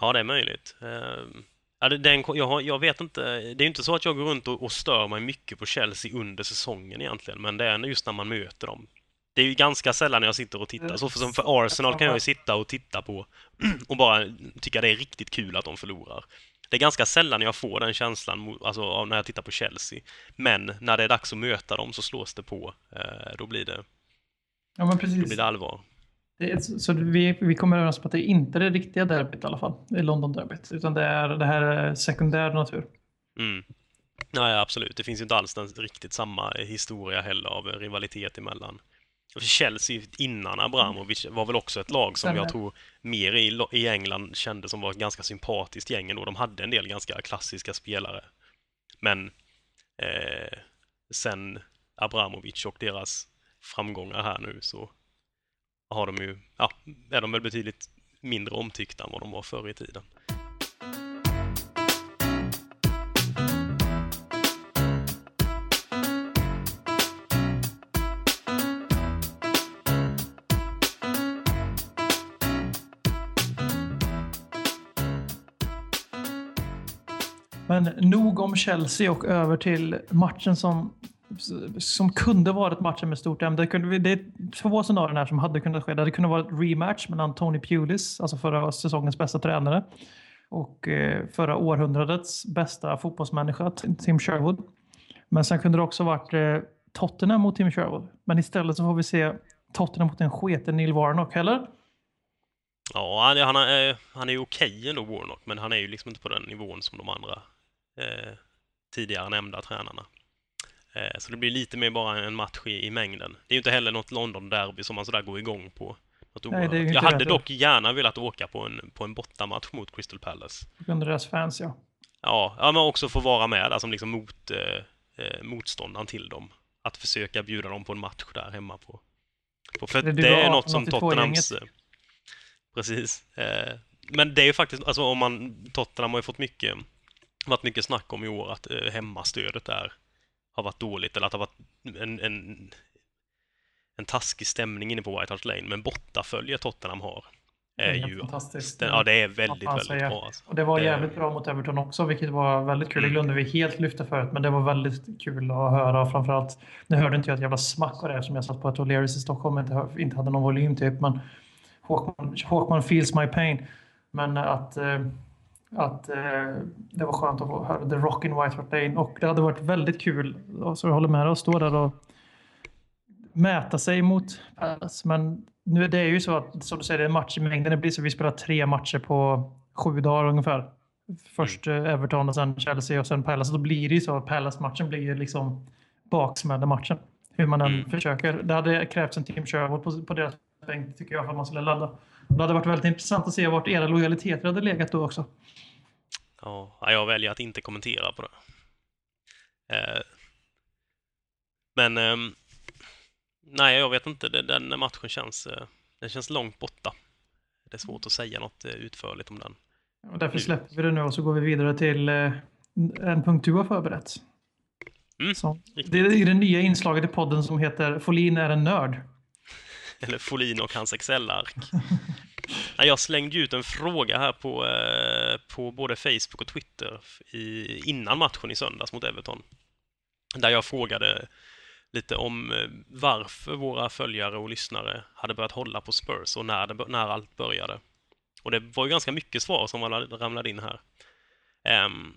Ja, det är möjligt. Ehm, ja, det, det är en, jag, har, jag vet inte, det är inte så att jag går runt och, och stör mig mycket på Chelsea under säsongen egentligen, men det är just när man möter dem. Det är ju ganska sällan jag sitter och tittar. Så för, som för Arsenal kan jag ju sitta och titta på och bara tycka det är riktigt kul att de förlorar. Det är ganska sällan jag får den känslan alltså, när jag tittar på Chelsea. Men när det är dags att möta dem så slås det på. Eh, då, blir det, Ja, men då precis. blir det allvar. Det är, så vi, vi kommer överens på att det är inte det riktiga derbyt i alla fall. Det är London-derbyt. Utan det, är, det här är sekundär natur. Mm. Nej, absolut. Det finns ju inte alls den riktigt samma historia heller av rivalitet emellan. Chelsea innan Abramovic var väl också ett lag som jag tror mer i, i England kände som var ett ganska sympatiskt gäng ändå. De hade en del ganska klassiska spelare. Men eh, sen Abramovic och deras framgångar här nu så har de ju, ja, är de väl betydligt mindre omtyckta än vad de var förr i tiden. Men nog om Chelsea och över till matchen som, som kunde varit matchen med stort M. Det, kunde, det är två scenarion här som hade kunnat ske. Det hade kunnat vara ett rematch mellan Tony Pulis, alltså förra säsongens bästa tränare, och eh, förra århundradets bästa fotbollsmänniska, Tim Sherwood. Men sen kunde det också varit eh, Tottenham mot Tim Sherwood. Men istället så får vi se Tottenham mot en sketen Neil Warnock, eller? Ja, han, han, är, han är ju okej ändå, Warnock, men han är ju liksom inte på den nivån som de andra eh, tidigare nämnda tränarna. Eh, så det blir lite mer bara en match i, i mängden. Det är ju inte heller något London-derby som man sådär går igång på. Nej, det är jag hade det. dock gärna velat åka på en, på en bortamatch mot Crystal Palace. På grund av deras fans, ja. Ja, ja men också få vara med där som liksom mot, eh, eh, motståndaren till dem. Att försöka bjuda dem på en match där hemma på. på för Det det, är är något som 1882 Tottenhams... eh, Precis. Eh, men det är ju faktiskt, alltså om man, Tottenham har ju fått mycket, varit mycket snack om i år att eh, hemmastödet där har varit dåligt eller att det har varit en, en, en taskig stämning inne på White Hart Lane. Men bortafölje Tottenham har är Det är ju... fantastiskt. Den, ja, det är väldigt, väldigt säga. bra. Alltså. Och det var Det- jävligt bra mot Everton också, vilket var väldigt kul. Det Mm. glömde vi helt lyfta förut, men det var väldigt kul att höra. Framförallt, nu hörde inte jag ett jävla smack av det som jag satt på ett O'Learys i Stockholm inte, inte hade någon volym typ. Men Håkman, Håkman feels my pain. Men att, eh, att eh, det var skönt att få höra The Rock in White Lane. Och det hade varit väldigt kul, så jag håller med dig, att stå där och mäta sig mot Palace. Men nu är det ju så att, som du säger, det är en match i mängden. Det blir så att vi spelar tre matcher på sju dagar ungefär. Först eh, Everton och sen Chelsea och sen Palace. Då blir det ju så att Palace-matchen blir ju liksom baksmälla-matchen. Hur man än Mm. försöker. Det hade krävts en Team Sherwood på, på deras bänk tycker jag för att man skulle ladda. Det hade varit väldigt intressant att se vart era lojaliteter hade legat då också. Ja, jag väljer att inte kommentera på det. Eh, men ehm, nej, jag vet inte. Den matchen känns, eh, den känns långt borta. Det är svårt att säga något eh, utförligt om den. Och därför släpper vi det nu och så går vi vidare till en punkt du har förberett. Mm, det är det nya inslaget i podden som heter Folin är en nörd. Eller Folin och hans Excel-ark. Jag slängde ut en fråga här på, eh, på både Facebook och Twitter i, innan matchen i söndags mot Everton. Där jag frågade lite om eh, varför våra följare och lyssnare hade börjat hålla på Spurs och när, det, när allt började. Och det var ju ganska mycket svar som ramlade- in här. Ehm,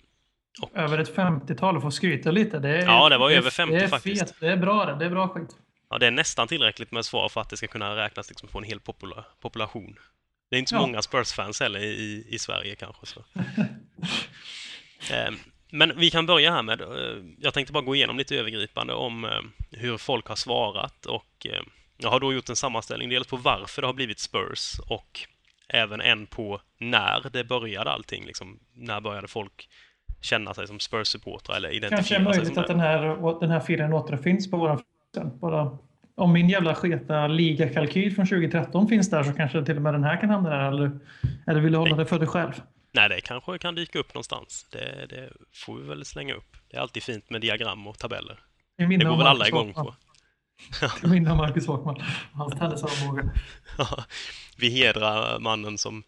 och, Över ett 50-tal och få skryta lite. Det är, Ja, det var är- över 50 det är faktiskt. Fet. Det är bra det. Det är bra skit. Ja, det är nästan tillräckligt med svar för att det ska kunna räknas liksom på en hel popula- population. Det är inte så Ja. många Spurs-fans heller i, i Sverige kanske. Så. Ehm, Men vi kan börja här med, eh, jag tänkte bara gå igenom lite övergripande om eh, hur folk har svarat och eh, jag har då gjort en sammanställning dels på varför det har blivit Spurs och även en på när det började allting. Liksom, när började folk känna sig som Spurs-supportrar eller Kanske är identifiera sig möjligt som att det? den här, den här filen återfinns på vår. Bara om min jävla sketa ligakalkyl från 2013 finns där så kanske till och med den här kan hamna där. Eller, eller vill du hålla det för dig själv? Nej, det kanske kan dyka upp någonstans. Det, det får vi väl slänga upp. Det är alltid fint med diagram och tabeller. Det går väl alla igång på. I minne av Marcus Håkman. Hans tennisarmbåge. vi hedrar mannen som,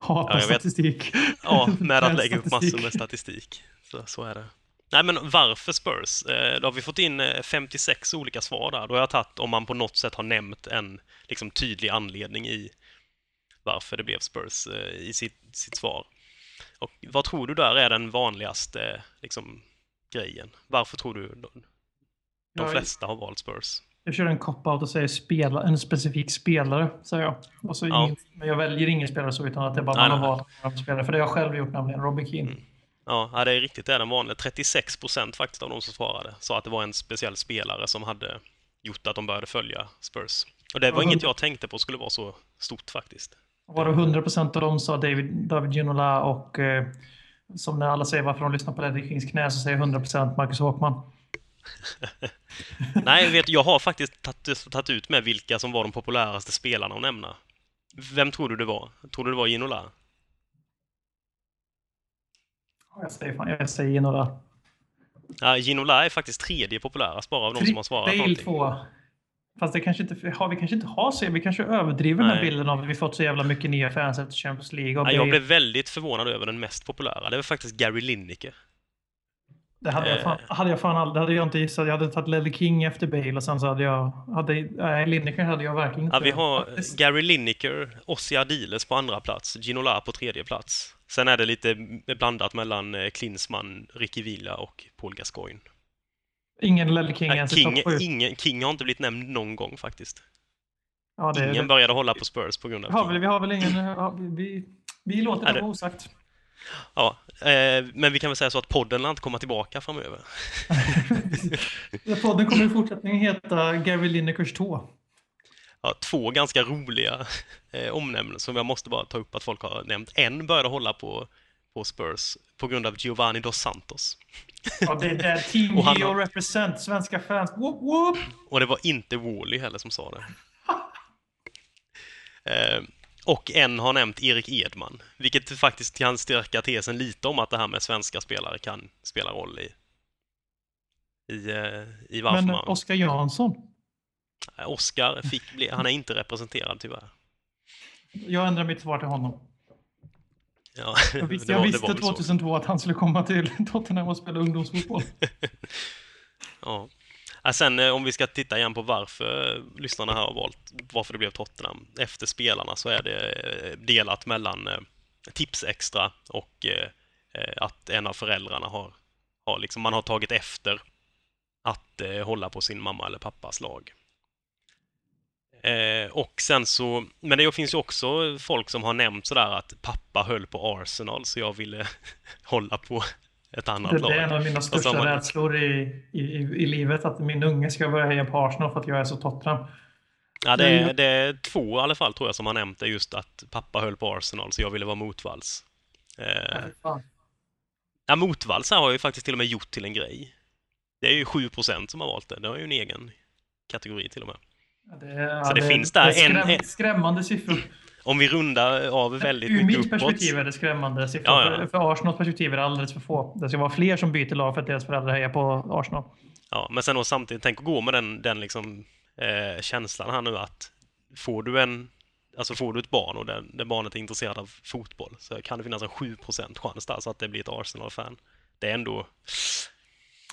Hatar Ja, jag statistik. ja, med att lägga upp massor med statistik. Så, så är det. Nej, men varför Spurs? Eh, Då har vi fått in eh, 56 olika svar där. Då har jag tagit om man på något sätt har nämnt en liksom, tydlig anledning i varför det blev Spurs eh, i sitt, sitt svar. Och vad tror du där är den vanligaste liksom, grejen? Varför tror du de, de flesta har valt Spurs? Jag kör en cop-out och säger spela, en specifik spelare, säger jag. Och så Ja. ingen, men jag väljer ingen spelare så, utan att det är bara Nej, man har valt spelare. För det har jag själv gjort, nämligen Robbie Keane. Mm. Ja, det är riktigt. Det är den vanliga. 36 procent faktiskt av de som svarade sa att det var en speciell spelare som hade gjort att de började följa Spurs. Och det var inget jag tänkte på skulle vara så stort faktiskt. Var det 100 procent av dem sa David, David Ginola och eh, som när alla säger varför de lyssnar på Ledley Kings knä så säger 100% Marcus Håkman. Nej, vet, jag har faktiskt tagit, tagit ut med vilka som var de populäraste spelarna att nämna. Vem tror du det var? Tror du det var Ginola? Jag säger, fan, jag säger några. Ja, Ginola är faktiskt tredje populärast bara av de som har svarat någonting. två. Fast det kanske inte, har, vi kanske inte har så, vi kanske överdriver den här Nej. bilden av att vi fått så jävla mycket nya fans efter Champions League. Och Ja, jag blev väldigt förvånad över den mest populära. Det var faktiskt Gary Lineker. Det hade jag, fan, Eh. hade jag fan aldrig, det hade jag inte gissat. Jag hade tagit Ledley King efter Bale och sen så hade jag, hade, nej Lineker hade jag verkligen inte. Ja, vi har. Gary Lineker, Ossi Ardiles på andra plats, Ginola på tredje plats. Sen är det lite blandat mellan eh, Klinsmann, Ricky Villa och Paul Gascoigne. Ingen Ledley King ens King, ingen, King har inte blivit nämnd någon gång faktiskt. Ja, det, Ingen började hålla på Spurs på grund av har väl, vi har väl ingen, ja, vi, vi, vi låter det- vara osagt. Ja, eh, men vi kan väl säga så att podden lär inte komma tillbaka framöver. Podden kommer i fortsättningen heta Gary Linekers tå. Ja, två ganska roliga eh, omnämnen som jag måste bara ta upp att folk har nämnt. En började hålla på, på Spurs på grund av Giovanni dos Santos. Ja, det är där Team Och han Geo represent, svenska fans. Whoop, whoop. Och det var inte Wally heller som sa det. Eh, och en har nämnt Erik Edman, vilket faktiskt kan stärka tesen lite om att det här med svenska spelare kan spela roll i, i, eh, i varför Men man... Oskar Jansson. Eh, Oscar fick bli, han är inte representerad tyvärr. Jag ändrar mitt svar till honom. Ja, Jag visste, jag visste var väl så. 2002 att han skulle komma till Tottenham och spela ungdomsfotboll. Ja. Ja, sen eh, om vi ska titta igen på varför lyssnarna här har valt varför det blev Tottenham efter spelarna så är det eh, delat mellan eh, tips Tipsextra och att en av föräldrarna har, har liksom, man har tagit efter att hålla på sin mamma eller pappas lag. Eh, och sen så, men det finns ju också folk som har nämnt sådär att pappa höll på Arsenal så jag ville hålla på ett annat Det, lag. det är en av mina största man- rädslor i, i, i livet. Att min unge ska börja heja på Arsenal för att jag är så Tottenham. Ja, det är, det är två i alla fall tror jag som har nämnt det just att pappa höll på Arsenal så jag ville vara motvalls. Eh, Fan. ja, motvalls har jag ju faktiskt till och med gjort till en grej. Det är ju 7% som har valt det. Det har ju en egen kategori till och med. Ja, Det, ja, Så det finns där det är en- skräm, en- skrämmande siffror. Om vi rundar av väldigt Ur mycket mitt uppåt. perspektiv är det skrämmande siffror. Ja, ja. För, Arsenals perspektiv är det alldeles för få. Det ska vara fler som byter lag för att deras föräldrar hejar på Arsenal. Ja, men sen då samtidigt, tänk att gå med den, den liksom, eh, känslan här nu att får du en Alltså får du ett barn och det, det barnet är intresserat av fotboll så kan det finnas en 7 chans där så att det blir ett Arsenal-fan. Det är ändå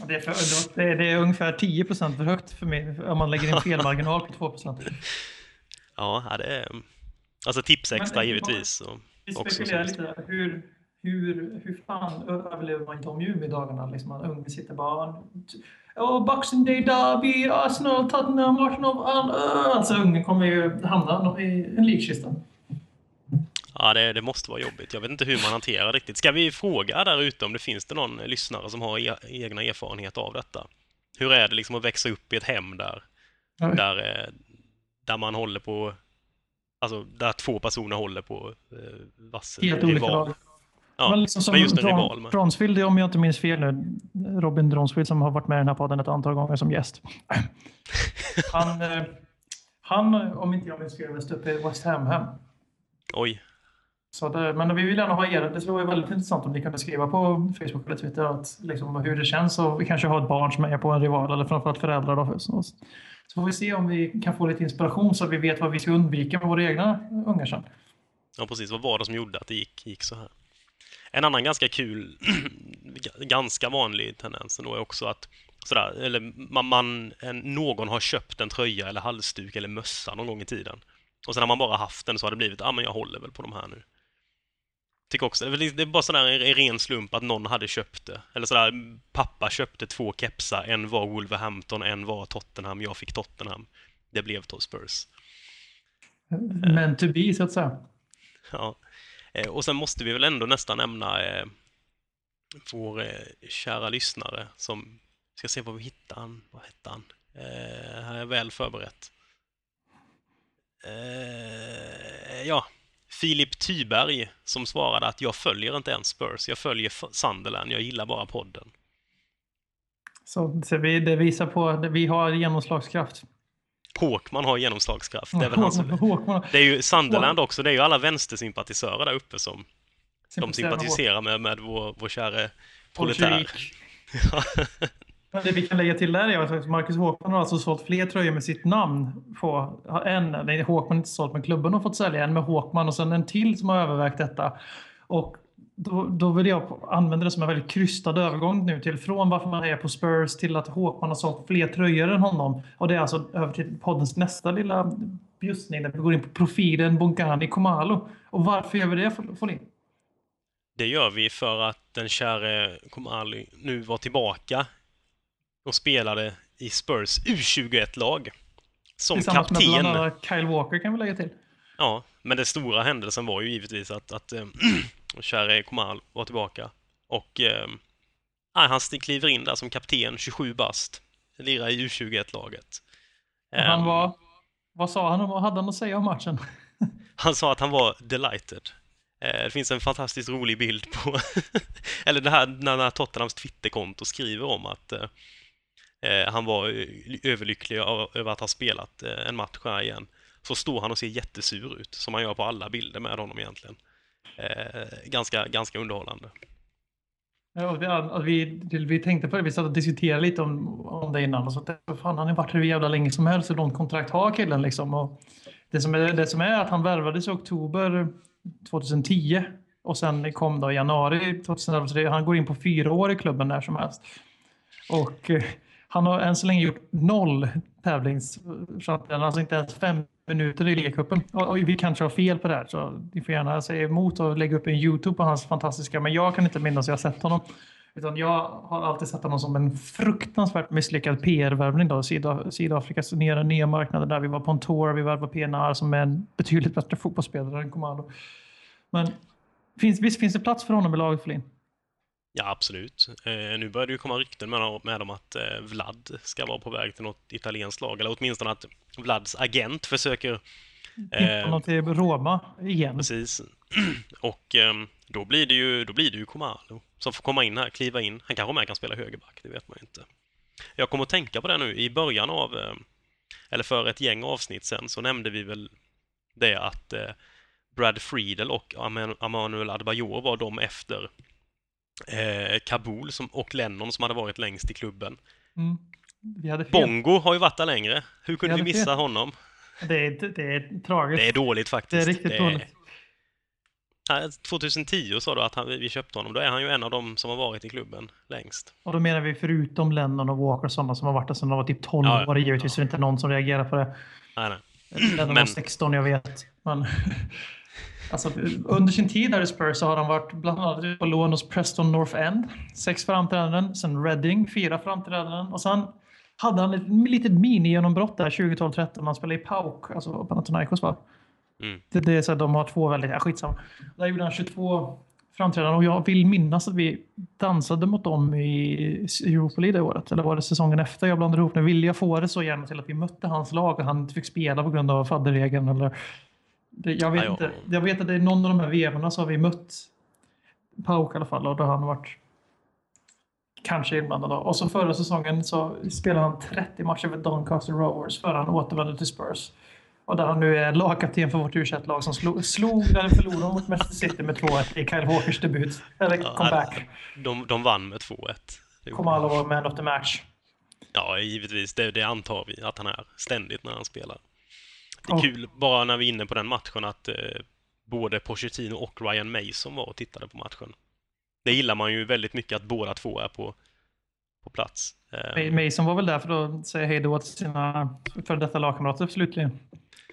Det är, för, det är, det är ungefär 10 procent för högt för mig om man lägger in felmarginal på 2 procent. Ja, ja, det är... Alltså tipsextra givetvis. Och Vi spekulerar lite. Hur, hur, hur fan överlever man de Umeå-dagarna? Liksom, man unge sitter bara... Oh, Boxing Day Derby, Arsenal, Tottenham, Arsenal. all- uh." Alltså ungen kommer ju hamna i en likkista. Ja, det, det måste vara jobbigt. Jag vet inte hur man hanterar riktigt. Ska vi fråga där ute om det finns det någon lyssnare som har e egna erfarenheter av detta? Hur är det liksom att växa upp i ett hem där, där, eh, där man håller på... Alltså, där två personer håller på eh, vassen. Helt olika rival. lag. Ja, men, liksom som men just en Dron- rival. Men... Bronsfield, om jag inte minns fel nu, Robin Dronsfield som har varit med i den här podden ett antal gånger som gäst. Han, eh, han om inte jag minns fel, växte upp i West Ham hem. Oj. Så det, men vi vill gärna ha er. Det skulle vara väldigt intressant om ni kunde skriva på Facebook eller Twitter att, liksom, hur det känns och vi kanske har ett barn som är på en rival eller framförallt föräldrar. Då. Så, får vi se om vi kan få lite inspiration så att vi vet vad vi ska undvika med våra egna ungar sen. Ja, precis. Vad var det som gjorde att det gick, gick så här? En annan ganska kul, ganska vanlig tendens då är också att sådär, eller man, man, en, någon har köpt en tröja eller halsduk eller mössa någon gång i tiden. Och sen har man bara haft den så har det blivit, ja ah, men jag håller väl på de här nu. Tycker också, det är bara sådär en, en ren slump att någon hade köpt det. Eller sådär, pappa köpte två kepsar, en var Wolverhampton, en var Tottenham, jag fick Tottenham. Det blev Spurs. Men to be så att säga. Ja. Eh, Och sen måste vi väl ändå nästan nämna eh, vår eh, kära lyssnare som, ska se vad vi hittar han, vad hette han? Eh, här är väl förberett. Eh, ja, Filip Tyberg som svarade att jag följer inte ens Spurs, jag följer Sunderland, jag gillar bara podden. Så, så vi, det visar på att vi har genomslagskraft. Håkman har genomslagskraft. Det är, väl hans, Håkman, det är ju Sunderland också, det är ju alla vänstersympatisörer där uppe som de sympatiserar med sympatiserar med, med vår, vår käre proletär. Det vi kan lägga till där är att Marcus Håkman har alltså sålt fler tröjor med sitt namn på en. Nej, Håkman har inte sålt, men klubben har fått sälja en med Håkman och sen en till som har övervägt detta. Och då, då vill jag använda det som en väldigt krystad övergång nu till från varför man är på Spurs till att Håkman har sålt fler tröjor än honom. Och det är alltså över till poddens nästa lilla bjussning där vi går in på profilen Bongani Komalo. Och varför gör vi det, Folin? Det gör vi för att den käre Komali nu var tillbaka och spelade i Spurs U21-lag. Som Tillsammans kapten. med bland annat Kyle Walker kan vi lägga till. Ja, men den stora händelsen var ju givetvis att, att äh, käre Komal var tillbaka. Och äh, han kliver in där som kapten, 27 bast. Lirar i U21-laget. Och han var... Vad sa han? Vad hade han att säga om matchen? Han sa att han var delighted. Eh, Det finns en fantastiskt rolig bild på, eller det här när Tottenhams Twitterkonto skriver om att eh, eh, Eh, han var överlycklig över att ha spelat eh, en match här igen. Så står han och ser jättesur ut, som man gör på alla bilder med honom egentligen. Eh, ganska, ganska underhållande. Ja, vi, vi, vi tänkte på det, vi satt och diskuterade lite om, om det innan. Och så, fan, han har varit hur jävla länge som helst, hur långt kontrakt har killen liksom. Och det, som är, det som är att han värvades i oktober 2010 och sen kom då i januari 2011. Så det, han går in på fyra år i klubben när som helst. Och eh, han har än så länge gjort noll tävlingsframträdanden, alltså inte ens fem minuter i ligacupen. Vi kanske har fel på det här, så ni får gärna säga emot och lägga upp en YouTube på hans fantastiska, men jag kan inte minnas att jag har sett honom. Utan jag har alltid sett honom som en fruktansvärt misslyckad PR-värvning. då. Sydaf Sydafrikas nya, nya marknader där vi var på en tour, vi värvade PNR som är en betydligt bättre fotbollsspelare än Komalo. Men finns, visst finns det plats för honom i laget, Flin? Ja, absolut. Eh, nu börjar det ju komma rykten med, med om att eh, Vlad ska vara på väg till något italienskt lag, eller åtminstone att Vlads agent försöker Tippa honom till Roma igen. Precis. Och ehm, då blir det ju, då blir det ju Komalo som får komma in här, kliva in. Han kanske med kan spela högerback, det vet man inte. Jag kommer att tänka på det nu i början av, eller för ett gäng avsnitt sen, så nämnde vi väl det att eh, Brad Friedel och Amanuel Adebayor var de efter eh, Kabul som, och Lennon som hade varit längst i klubben. Mm. Vi. Bongo har ju varit där längre. Hur kunde vi hade missa fel. honom? Det är, det är tragiskt. Det är dåligt Det är faktiskt. riktigt dåligt. Ja, 2010 sa du att han, vi köpte honom. Då är han ju en av dem som har varit i klubben längst. Och då menar vi förutom Lennon och Walker och sådana som har varit där sedan de var typ 12 Ja, år. Givetvis är det inte någon som reagerar på det. Nej, nej. Lennon var Men- 16, jag vet. Men, alltså, under sin tid här i Spurs så har han varit bland annat på lån hos Preston North End. Sex framträdanden. Sen Reading, fyra framträdanden. Och sen hade han ett litet mini-genombrott där 2012-13. Han spelade i PAOK, alltså Panathinaikos va? Mm. Det, det är så att de har två väldigt, ja, skitsamma. Där gjorde han 22 framträdanden och jag vill minnas att vi dansade mot dem i Europa League det året. Eller var det säsongen efter? Jag blandade ihop. Nu ville jag få det så gärna till att vi mötte hans lag och han fick spela på grund av fadderregeln. Eller, det, jag, vet inte. jag vet att det är någon av de här vevorna så har vi mött Pauk i alla fall och då har han varit kanske inblandad. Och så förra säsongen så spelade han 30 matcher för Doncaster Rovers före han återvände till Spurs. Och där han nu är lagkapten för vårt u lag som slog, slog eller förlorade mot Manchester City med 2-1 i Kyle Walkers debut. Eller Ja, comeback. De, de vann med 2-1. Det gjorde Komalo de. var man of the match. Ja, givetvis. Det, det antar vi att han är ständigt när han spelar. Det är Ja. kul, bara när vi är inne på den matchen, att eh, både Pochettino och Ryan Mason var och tittade på matchen. Det gillar man ju väldigt mycket, att båda två är på, på plats. Eh, Mason var väl där för att säga hej då till sina före detta lagkamrater slutligen.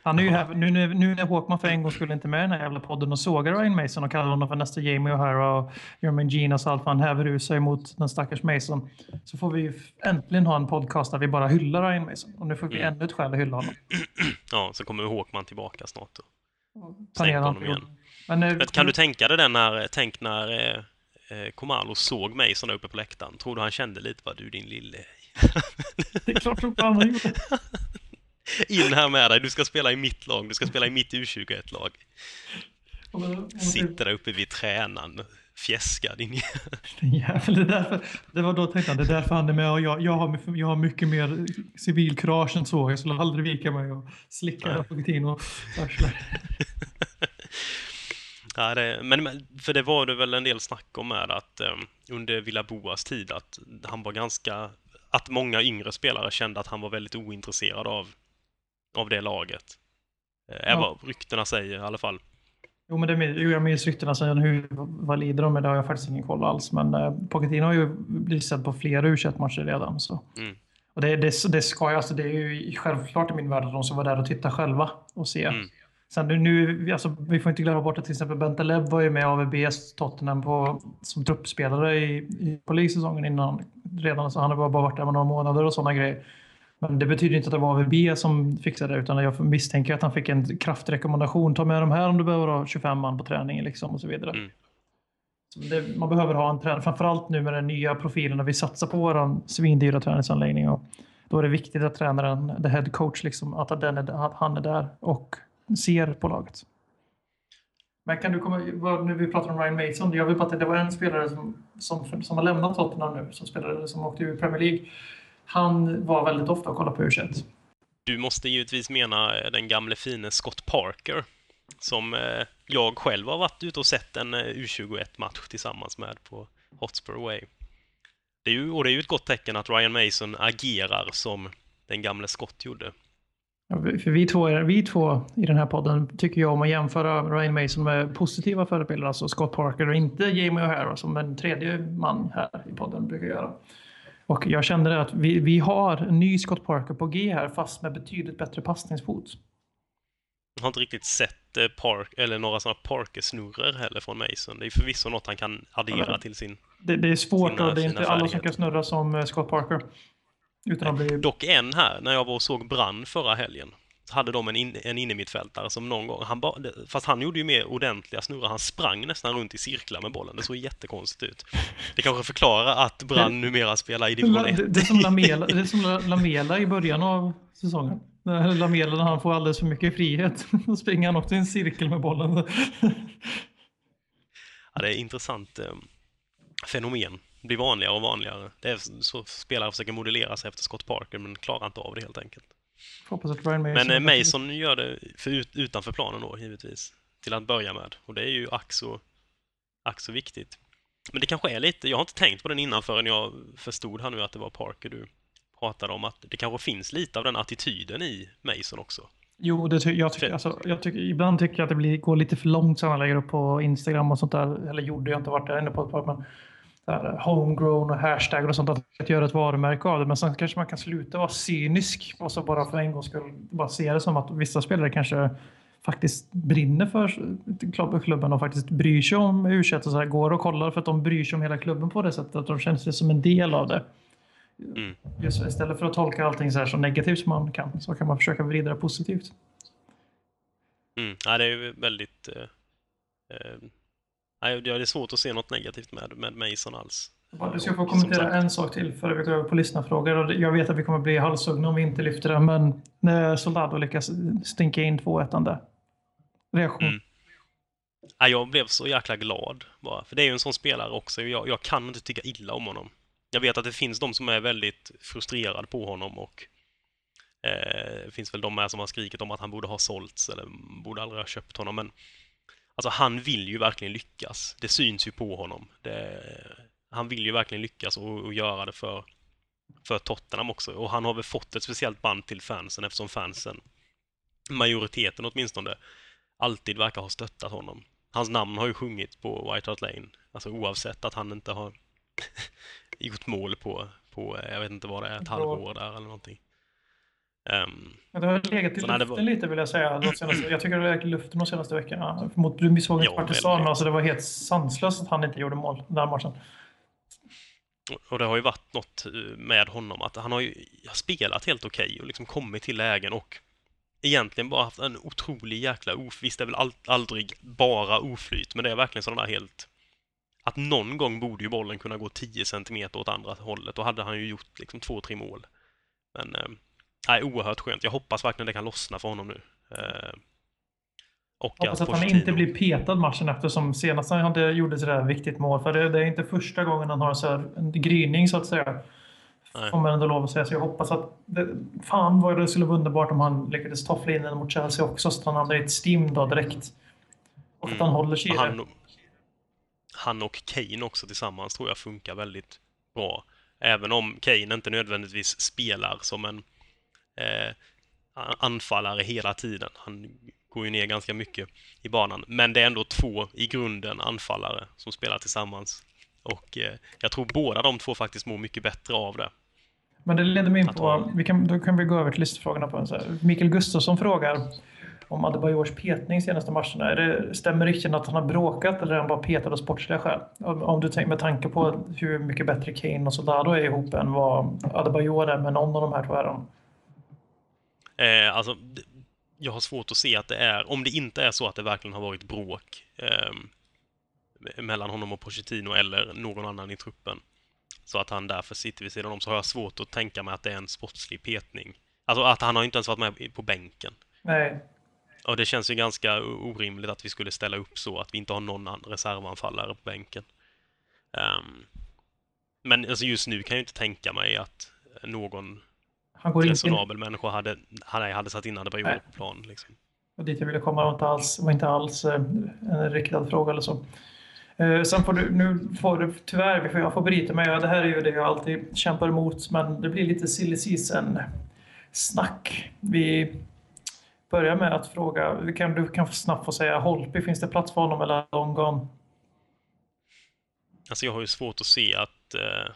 Han är ju här, nu, nu, nu när Håkman för en gång skulle inte med i den här jävla podden och sågar Ryan Mason och kallar honom för nästa Jamie O'Hara och Jermaine Ginas och allt vad han häver ur sig mot den stackars Mason. Så får vi ju äntligen ha en podcast där vi bara hyllar Ryan Mason. Och nu får vi Mm. ännu ett skäl att hylla honom. ja, så kommer Håkman tillbaka snart. Då. Planera honom igen. Men, eh, Men kan du tänka dig den när, tänk när eh, eh, Komalo såg Mason där uppe på läktaren. Tror du han kände lite bara du din lille... Det är klart han gjorde. In här med dig, du ska spela i mitt lag, du ska spela i mitt U21-lag. Sitter där uppe vid tränaren, fjäskar din jävel. Det, därför, det var då tänkte han, det är därför han är med och jag, jag, har, jag har mycket mer civilkurage än så. Jag skulle aldrig vika mig och slicka Pochettino Ja, det, men för det var det väl en del snack om med att um, under Villa Boas tid att han var ganska, att många yngre spelare kände att han var väldigt ointresserad av, av det laget. Är ja. vad ryktena säger i alla fall. Jo, men det, jo, jag minns ryktena sen. Hur valida de är, det har jag faktiskt ingen koll alls. Men eh, Pochettino har ju blivit sedd på flera u matcher redan. Så. Mm. Och det, det, det ska ju, alltså, det är ju självklart i min värld att de ska vara där och titta själva och se. Mm. Sen nu, alltså, vi får inte glömma bort att till exempel Bentelev var ju med AVBs Tottenham på, som truppspelare i, i polissäsongen innan redan. Så han har bara varit där med några månader och sådana grejer. Men det betyder inte att det var AVB som fixade det utan jag misstänker att han fick en kraftrekommendation. Ta med de här om du behöver ha 25 man på träningen liksom och så vidare. Mm. Så det, man behöver ha en tränare, framförallt nu med den nya profilen när vi satsar på vår svindyra träningsanläggning. Och då är det viktigt att tränaren, the head coach, liksom, att, den är, att han är där och ser på laget. Men kan du komma, nu vi pratar om Ryan Mason, jag vill bara att det var en spelare som, som, som har lämnat Tottenham nu, som spelade, som åkte ur Premier League. Han var väldigt ofta och kollade på u Du måste givetvis mena den gamle fine Scott Parker, som eh, jag själv har varit ute och sett en eh, U21-match tillsammans med på Hotspur Way. Det är ju, och det är ju ett gott tecken att Ryan Mason agerar som den gamle Scott gjorde. För vi två, vi två i den här podden tycker jag om att jämföra Ryan Mason med positiva förebilder, alltså Scott Parker och inte Jamie O'Hara som en tredje man här i podden brukar göra. Och jag kände att vi, vi har en ny Scott Parker på G här fast med betydligt bättre passningsfot. Jag har inte riktigt sett eh, park, eller några sådana Parker-snurror heller från Mason. Det är förvisso något han kan addera ja, till sin Det, det är svårt sina, och det är inte alla som kan snurra som eh, Scott Parker. Utan att bli... Dock en här, när jag var och såg Brann förra helgen, hade de en, in, en innermittfältare som någon gång, han ba, fast han gjorde ju mer ordentliga snurrar, han sprang nästan runt i cirklar med bollen, det såg jättekonstigt ut. Det kanske förklarar att Brann numera spelar i division 1. Det, det, är som Lamela, det är som Lamela i början av säsongen. Lamela när han får alldeles för mycket frihet, då springer han också i en cirkel med bollen. ja, det är intressant eh, fenomen blir vanligare och vanligare. Det är så spelare försöker modellera sig efter Scott Parker men klarar inte av det helt enkelt. Mason men eh, Mason gör det för ut, utanför planen då givetvis, till att börja med. Och det är ju ack så, viktigt. Men det kanske är lite, jag har inte tänkt på den innan förrän jag förstod här nu att det var Parker du pratade om, att det kanske finns lite av den attityden i Mason också. Jo, det ty jag, tycker, alltså, jag tycker, ibland tycker jag att det blir, går lite för långt när man lägger upp på Instagram och sånt där. Eller gjorde jag inte varit där ännu på ett par, men homegrown och hashtag och sånt, att göra ett varumärke av det. Men sen kanske man kan sluta vara cynisk och så bara för en gång skull bara se det som att vissa spelare kanske faktiskt brinner för klubben och faktiskt bryr sig om u och så här, går och kollar för att de bryr sig om hela klubben på det sättet, att de känner sig som en del av det. Mm. Just istället för att tolka allting så, här så negativt som man kan, så kan man försöka vrida det positivt. Mm. Ja, det är ju väldigt eh, eh Nej, det är svårt att se något negativt med, med Mason alls. Du ska få kommentera en sak till före vi går över på lyssnarfrågor. Jag vet att vi kommer bli halshuggna om vi inte lyfter det, men när Soldado lyckas stinka in 2-1 där. Reaktion? Mm. Ja, jag blev så jäkla glad bara, för det är ju en sån spelare också. Jag, jag kan inte tycka illa om honom. Jag vet att det finns de som är väldigt frustrerade på honom och eh, det finns väl de med som har skrikit om att han borde ha sålts eller borde aldrig ha köpt honom, men Alltså han vill ju verkligen lyckas. Det syns ju på honom. Det, han vill ju verkligen lyckas och, och, göra det för, för Tottenham också. Och han har väl fått ett speciellt band till fansen eftersom fansen, majoriteten åtminstone, alltid verkar ha stöttat honom. Hans namn har ju sjungit på White Hart Lane, alltså oavsett att han inte har gjort mål på, på, jag vet inte vad det är, ett halvår där eller någonting. Um, det har legat i luften var... lite vill jag säga. Senaste, jag tycker det har legat i luften de senaste veckorna. Mot vi såg ja, Partisan, alltså det var helt sanslöst att han inte gjorde mål den matchen. Och det har ju varit något eh, med honom att han har ju spelat helt okej okay och liksom kommit till lägen och egentligen bara haft en otrolig jäkla of... Visst, det är väl all, aldrig bara oflyt, men det är verkligen sådana där helt... Att någon gång borde ju bollen kunna gå 10 centimeter åt andra hållet. Då hade han ju gjort liksom två, tre mål. Men eh, Nej, oerhört skönt. Jag hoppas verkligen det kan lossna för honom nu. Eh, Och Hoppas att han inte blir petad matchen efter som senast han hade gjorde sådär viktigt mål. För det, det är inte första gången han har så här en gryning så att säga. Nej. Får man ändå lov att säga. Så jag hoppas att... Det, fan vad det skulle vara underbart om han lyckades toffla in den mot Chelsea också så att han i ett stim då direkt. Och att Mm. han håller sig i det. han, han och Kane också tillsammans tror jag funkar väldigt bra. Även om Kane inte nödvändigtvis spelar som en eh, anfallare hela tiden. Han går ju ner ganska mycket i banan. Men det är ändå två i grunden anfallare som spelar tillsammans. Och eh, jag tror båda de två faktiskt mår mycket bättre av det. Men det leder mig in på... Vi kan, då kan vi gå över till listfrågorna. På en så här. Mikael Gustafsson frågar om Adebayors petning senaste matcherna. Är det, stämmer riktigt att han har bråkat eller är han bara petad av sportsliga skäl? Om, om du tänker med tanke på hur mycket bättre Kane och Soldado är ihop än vad Adebayor är med någon av de här två är de. Eh, alltså, jag har svårt att se att det är, om det inte är så att det verkligen har varit bråk ehm, mellan honom och Pochettino eller någon annan i truppen, så att han därför sitter vid sidan om, så har jag svårt att tänka mig att det är en sportslig petning. Alltså att han har inte ens varit med på bänken. Nej, Och det känns ju ganska orimligt att vi skulle ställa upp så att vi inte har någon annan reservanfallare på bänken. Ehm, men alltså just nu kan jag inte tänka mig att någon han går inte in. resonabel människa hade, hade, hade satt in Nej. på plan. Liksom. Och dit jag ville komma var inte alls, var inte alls eh, en riktad fråga eller så. Eh, sen får du, nu får du tyvärr, får, jag får bryta mig. Det här är ju det jag alltid kämpar emot, men det blir lite silly season snack. Vi börjar med att fråga, vi kan, du kan snabbt få säga Holtby, finns det plats för honom eller är long gone? Alltså jag har ju svårt att se att eh,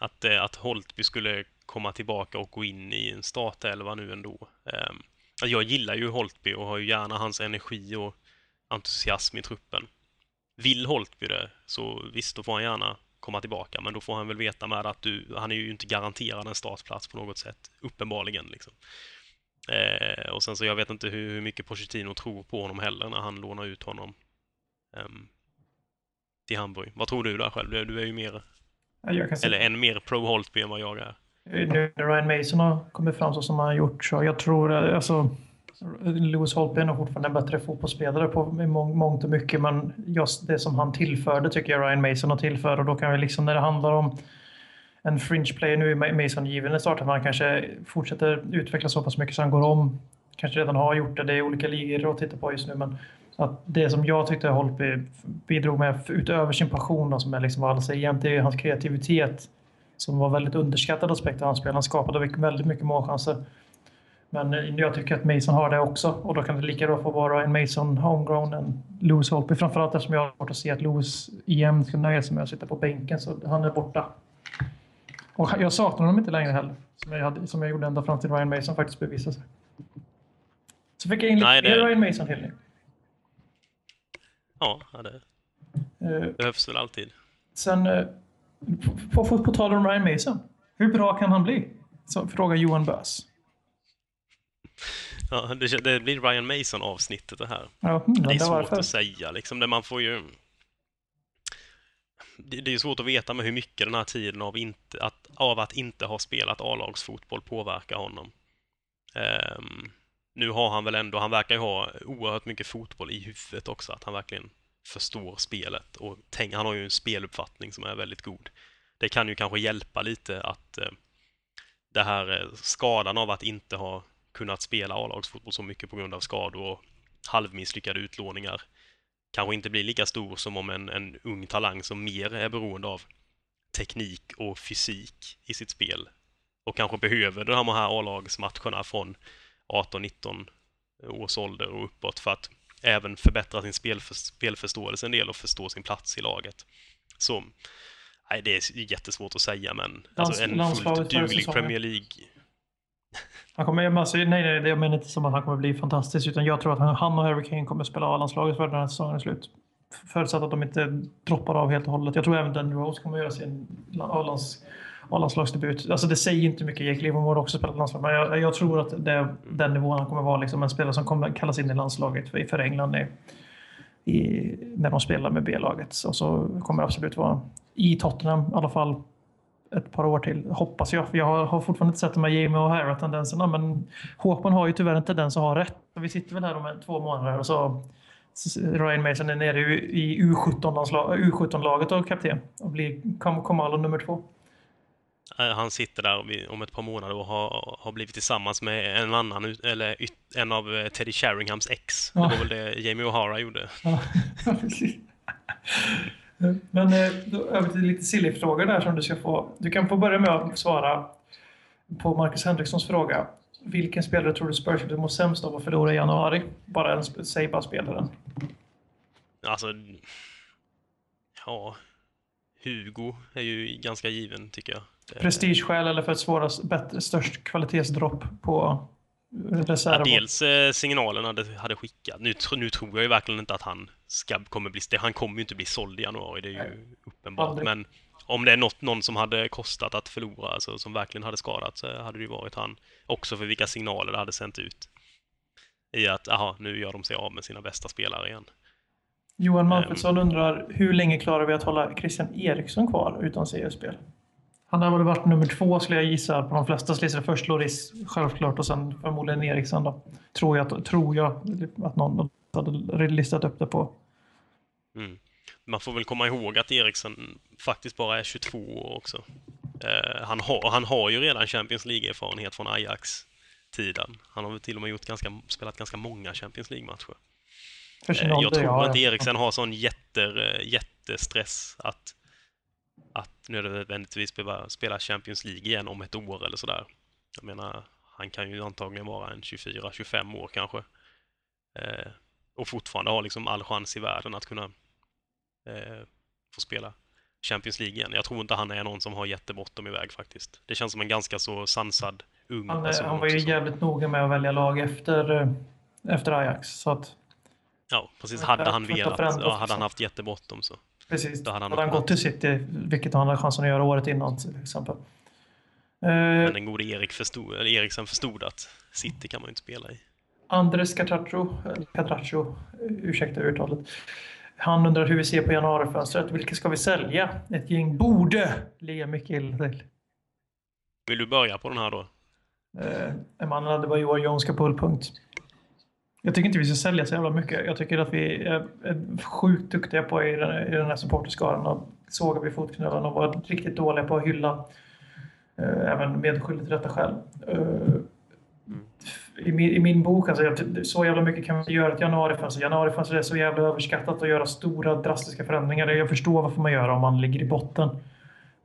att, eh, att Holtby skulle komma tillbaka och gå in i en startelva nu ändå. Eh, jag gillar ju Holtby och har ju gärna hans energi och entusiasm i truppen. Vill Holtby det, så visst, då får han gärna komma tillbaka, men då får han väl veta med att du, han är ju inte garanterad en startplats på något sätt, uppenbarligen. Liksom. Eh, och sen så jag vet inte hur, hur mycket Pochettino tror på honom heller när han lånar ut honom eh, till Hamburg. Vad tror du där själv? Du, du är ju mer, Ja, eller än mer pro Holtby än vad jag är. nu när Ryan Mason har kommit fram så som han har gjort så jag tror eh, alltså Lewis Holtby är nog fortfarande en bättre fotbollsspelare på mång- mångt och mycket men just det som han tillförde tycker jag Ryan Mason har tillfört och då kan vi liksom när det handlar om en fringe player, nu är Mason given i starten, han kanske fortsätter utvecklas så pass mycket så han går om. Kanske redan har gjort det, det är olika ligor att titta på just nu men att det som jag tyckte Holtby bidrog med utöver sin passion då, som är liksom säger jämt, det är hans kreativitet som var väldigt underskattad aspekt av hans spel. Han skapade väldigt mycket målchanser. Men eh, jag tycker att Mason har det också och då kan det lika bra få vara en Mason homegrown än Lewis Holtby. Framförallt eftersom jag har svårt att se att Lewis igen ska nöja sig med att sitta på bänken så han är borta. Och jag saknar honom inte längre heller. Som jag, hade, som jag gjorde ända fram till Ryan Mason faktiskt bevisade sig. Så fick jag in lite Nej, det- Ryan Mason Hilly. Ja, ja, det Uh, behövs väl alltid. sen, uh, på, på, på tal om Ryan Mason. Hur bra kan han bli? Så frågar Johan Bös. Ja, det, det blir Ryan Mason-avsnittet det här. Ja, mm, Det är svårt varför. att säga liksom. Det man får ju... Det, det är svårt att veta med hur mycket den här tiden av, inte, att, av att inte ha spelat A-lagsfotboll påverkar honom. Ehm, nu har han väl ändå, han verkar ju ha oerhört mycket fotboll i huvudet också, att han verkligen förstår spelet och tänk, han har ju en speluppfattning som är väldigt god. Det kan ju kanske hjälpa lite att eh, det här eh, skadan av att inte ha kunnat spela A-lagsfotboll så mycket på grund av skador och halvmisslyckade utlåningar kanske inte blir lika stor som om en, en ung talang som mer är beroende av teknik och fysik i sitt spel och kanske behöver de här A-lagsmatcherna från 18-19 års ålder och uppåt för att även förbättra sin spelför, spelförståelse en del och förstå sin plats i laget. Så nej, det är jättesvårt att säga, men alltså en fullt duglig. Premier League Han kommer, alltså, nej, nej, jag menar inte som att han kommer bli fantastisk, utan jag tror att han, han och Harry Kane kommer spela A-landslaget för den här säsongen är slut. Förutsatt att de inte droppar av helt och hållet. Jag tror även Dan Rose kommer göra sin A-lands- A-landslagsdebut. Alltså det säger inte mycket. Jake Livermore har också spelat landslag, men jag, jag tror att det den nivån han kommer vara. Liksom en spelare som kommer kallas in i landslaget för, för England i, i, när de spelar med B-laget. Och så kommer det absolut vara i Tottenham i alla fall ett par år till, hoppas jag. För jag har, har fortfarande inte sett de här Jamie och O'Hara-tendenserna, men Håkman har ju tyvärr en tendens att ha rätt. Vi sitter väl här om två månader och så Ryan Mason är nere i U17-laget och kapten och blir Komalo nummer två. Han sitter där om ett par månader och har, har blivit tillsammans med en annan, eller en av eh, Teddy Sheringhams ex. Ja. Det var väl det Jamie O'Hara gjorde. Ja, precis. Men eh, då över till lite silly frågor där som du ska få. Du kan få börja med att svara på Marcus Henrikssons fråga. Vilken spelare tror du Spurs skulle må sämst av att förlora i januari? Bara en, säg bara spelaren. Alltså... Ja... Hugo är ju ganska given, tycker jag. Prestigeskäl eller för att svårast, bättre, störst kvalitetsdropp på reserv? Ja, dels eh, signalerna det hade skickat. Nu, nu tror jag ju verkligen inte att han ska, kommer bli... Han kommer ju inte bli såld i januari, det är ju Nej. uppenbart. Aldrig. Men om det är något, någon som hade kostat att förlora, alltså som verkligen hade skadat, så hade det ju varit han. Också för vilka signaler det hade sänt ut. I att, aha, nu gör de sig av med sina bästa spelare igen. Johan Manfredsson um, undrar, hur länge klarar vi att hålla Christian Eriksson kvar utan CS-spel? Han har väl varit nummer två skulle jag gissa på de flesta listor. Först Loris självklart och sen förmodligen Eriksson då. Tror jag, tror jag att någon hade listat upp det på. Mm man får väl komma ihåg att Eriksson faktiskt bara är 22 år också. Eh, han, har, han har ju redan Champions League-erfarenhet från Ajax-tiden. Han har väl till och med gjort ganska, spelat ganska många Champions League-matcher. Eh, jag tror ja, inte Eriksen har sån jätter, jättestress att, att nödvändigtvis behöva spela Champions League igen om ett år eller sådär. Jag menar, han kan ju antagligen vara en 24-25 år kanske. Eh, och fortfarande ha liksom all chans i världen att kunna eh, få spela Champions League igen. Jag tror inte han är någon som har jättebråttom iväg faktiskt. Det känns som en ganska så sansad ung han, person. Han var ju jävligt noga med att välja lag efter, eh, efter Ajax. Så att, ja, precis. Hade han velat, ja, hade han haft jättebråttom så. Precis. Då hade han, hade han gått till City, vilket han hade chansen att göra året innan till exempel. Men den gode Erik förstod, eller Eriksen förstod att City kan man ju inte spela i. Andres Catraccio, Catraccio, ursäkta uttalet, han undrar hur vi ser på januarifönstret. Vilka ska vi sälja? Ett gäng borde ligga mycket illa till. Vill du börja på den här då? Eh, Emanuel Adebayor, Jones ska pullpunkt. Jag tycker inte vi ska sälja så jävla mycket. Jag tycker att vi är, sjukt duktiga på i den, i den här supporterskaran och sågar vi fotknölarna och var riktigt dåliga på att hylla eh, även medskyldig till detta själv. Eh, i min, i min bok, alltså, jag, så jävla mycket kan man göra ett januarifönster. Januarifönster är så jävla överskattat att göra stora drastiska förändringar. Jag förstår varför man gör det om man ligger i botten.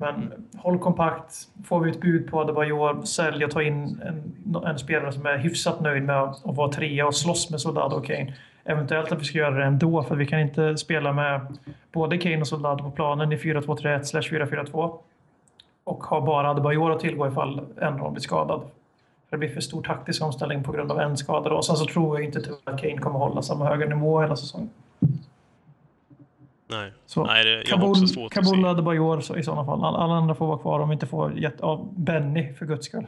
Men håll kompakt. Får vi ett bud på Adebayor, sälj och ta in en, en, spelare som är hyfsat nöjd med att vara trea och slåss med Soldado och Kane. Eventuellt att vi ska göra det ändå, för vi kan inte spela med både Kane och Soldado på planen i 4-2-3-1 4-4-2 och ha bara Adebayor att tillgå ifall en av dem blir skadad. Det blir för stor taktisk omställning på grund av en skada. Och sen så tror jag inte att Kane kommer hålla samma höga nivå hela säsongen. Nej, så, Nej det, Kabul, också svårt Kabul Adebayor så, i sådana fall. Alla, alla andra får vara kvar om vi inte får get, ja, Benny för guds skull.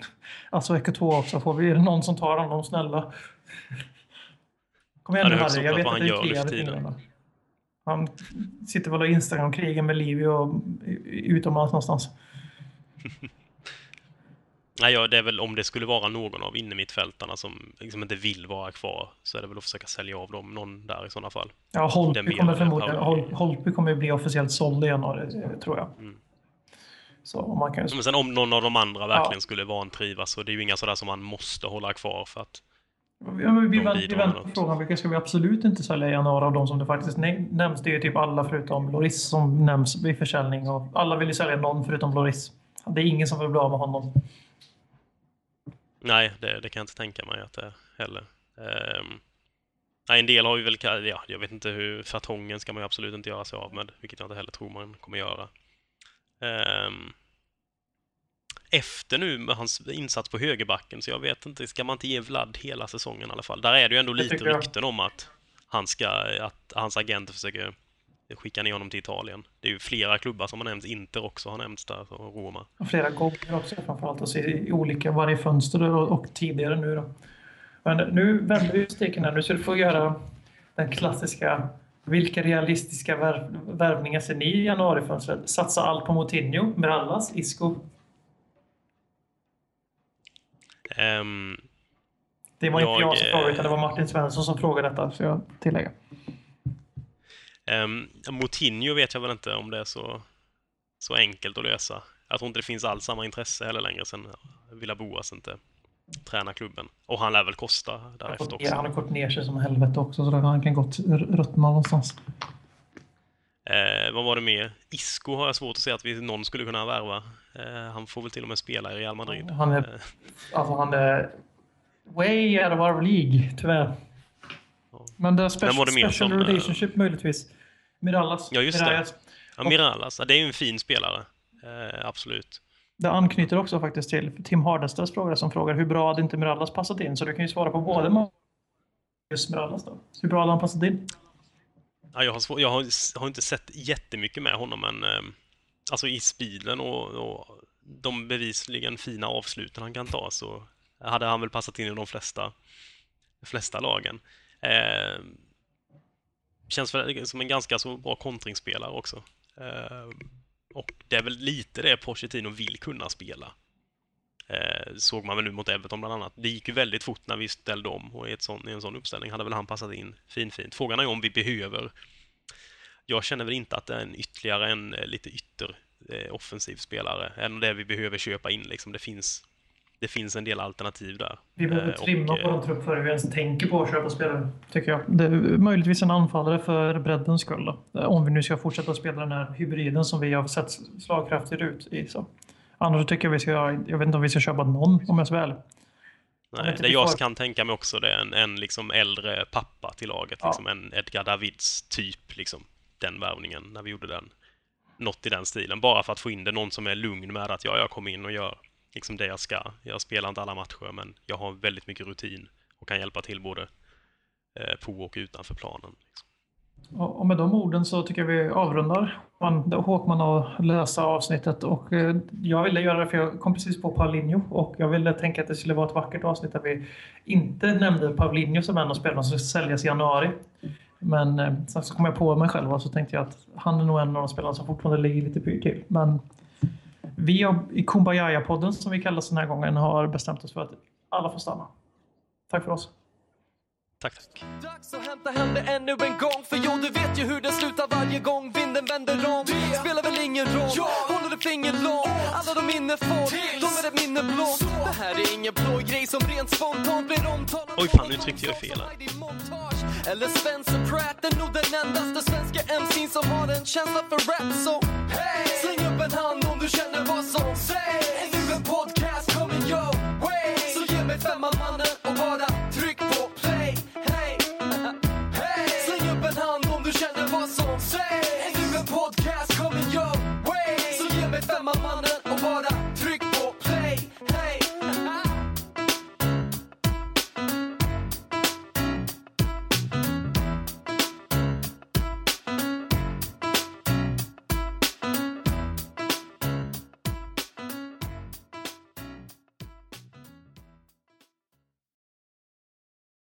Alltså Eko 2 också. Får vi någon som tar honom, snälla. Kom igen nu Harry, jag vet att det är fingrarna. Han sitter väl och Instagram-krigar med Livio utomlands någonstans. Nej, ja, det är väl om det skulle vara någon av innermittfältarna som liksom inte vill vara kvar så är det väl att försöka sälja av dem, någon där i sådana fall. Ja, Holtby kommer förmodligen Holtby kommer bli officiellt såld i januari, tror jag. Mm. Så man kan ju... Men sen om någon av de andra verkligen ja. skulle vantrivas så det är ju inga sådär som man måste hålla kvar för att Ja, men vi, vänt, vi väntar på frågan vilka ska vi absolut inte sälja i januari av de som det faktiskt nämns. Det är typ alla förutom Loris som nämns vid försäljning. Och alla vill ju sälja någon förutom Loris. Det är ingen som vill bli av med honom. Nej, det, det, kan jag inte tänka mig att det är heller. Um, nej, en del har ju väl, ja, jag vet inte hur, fatongen ska man ju absolut inte göra sig av med, vilket jag inte heller tror man kommer göra. Um, efter nu med hans insats på högerbacken, så jag vet inte, ska man inte ge Vlad hela säsongen i alla fall? Där är det ju ändå lite rykten om att han ska, att hans agent försöker skicka ner honom till Italien. Det är ju flera klubbar som har nämnts, Inter också har nämnts där, och Roma. Och flera gånger också framförallt, alltså i olika, varje fönster och, och tidigare nu då. Men nu vänder vi steken här, nu ska du få göra den klassiska Vilka realistiska värv värvningar ser ni i januarifönstret? Satsa allt på Moutinho, Mirallas, Isco? Ehm, Det var inte Jag, jag som frågade, utan det var Martin Svensson som frågade detta, så jag tillägger. Um, Moutinho vet jag väl inte om det är så, så enkelt att lösa. Jag tror inte det finns alls samma intresse heller längre sen Villa Boas inte tränar klubben. Och han lär väl kosta därefter också. Han har gått ner sig som helvete också, så där han kan gott ruttna någonstans. Eh, vad var det mer? Isco har jag svårt att se att vi, någon skulle kunna värva. Eh, han får väl till och med spela i Real Madrid. Han är, Eh, alltså han är way out of our League, tyvärr. Men det är special, det special som, eh, relationship möjligtvis. Mirallas. Ja, just det. Mirallas. ja, Mirallas, ja, det är ju en fin spelare. Eh, absolut. Det anknyter också faktiskt till Tim Hardenstedts fråga som frågar hur bra hade inte Mirallas passat in? Så du kan ju svara på både Marcus Mirallas då. Hur bra hade han passat in? Ja, jag, har svår, jag har, har inte sett jättemycket med honom, men eh, alltså i speeden och, och de bevisligen fina avsluten han kan ta så hade han väl passat in i de flesta, de flesta lagen. Eh, känns väl som en ganska så bra kontringsspelare också. Eh, och det är väl lite det Pochettino vill kunna spela. Eh, såg man väl nu mot Everton bland annat. Det gick ju väldigt fort när vi ställde om och i, ett sån, i en sån uppställning hade väl han passat in finfint. Frågan är om vi behöver jag känner väl inte att det är en ytterligare en eh, lite ytter eh, offensiv spelare än det vi behöver köpa in. Liksom. Det, finns, det finns en del alternativ där. Vi behöver Eh, och, trimma på en trupp före vi ens tänker på att köpa spelare, tycker jag. Det är möjligtvis en anfallare för breddens skull. Då. Eh, Om vi nu ska fortsätta spela den här hybriden som vi har sett slagkraftigt ut i. Så. Annars tycker jag vi ska, jag vet inte om vi ska köpa någon, om jag vara ärlig. Nej, det jag får- kan tänka mig också det är en, en liksom äldre pappa till laget, Ja. liksom en Edgar Davids typ, liksom, den värvningen när vi gjorde den. Något i den stilen, bara för att få in det, någon som är lugn med att ja, jag kommer in och gör liksom det jag ska. Jag spelar inte alla matcher, men jag har väldigt mycket rutin och kan hjälpa till både eh, på och utanför planen. Liksom. Och med de orden så tycker jag vi avrundar man, Håkman att läsa avsnittet. Och eh, jag ville göra det för jag kom precis på Paulinho och jag ville tänka att det skulle vara ett vackert avsnitt där vi inte nämnde Paulinho som en av spelarna som ska säljas i januari. Men eh, sen så kom jag på mig själv och så tänkte jag att han är nog en av de spelarna som fortfarande ligger lite pyrt till. Men vi har, i Kumbaya-podden som vi kallas den här gången har bestämt oss för att alla får stanna. Tack för oss. Tack, tack. Dags att hämta hem det ännu en gång För jo, du vet ju hur det slutar varje gång vinden vänder om. Det spelar väl ingen roll, håller du finger långt? Alla de minne får, de är ett minne blått Det här är ingen blå grej som rent spontant blir omtalad. Oj, fan, nu tryckte jag fel. Eller Spencer Pratt är nog den endaste svenska MC'n som har en känsla för rap. Så hey! Släng upp en hand om du känner vad som sägs. Ännu en podcast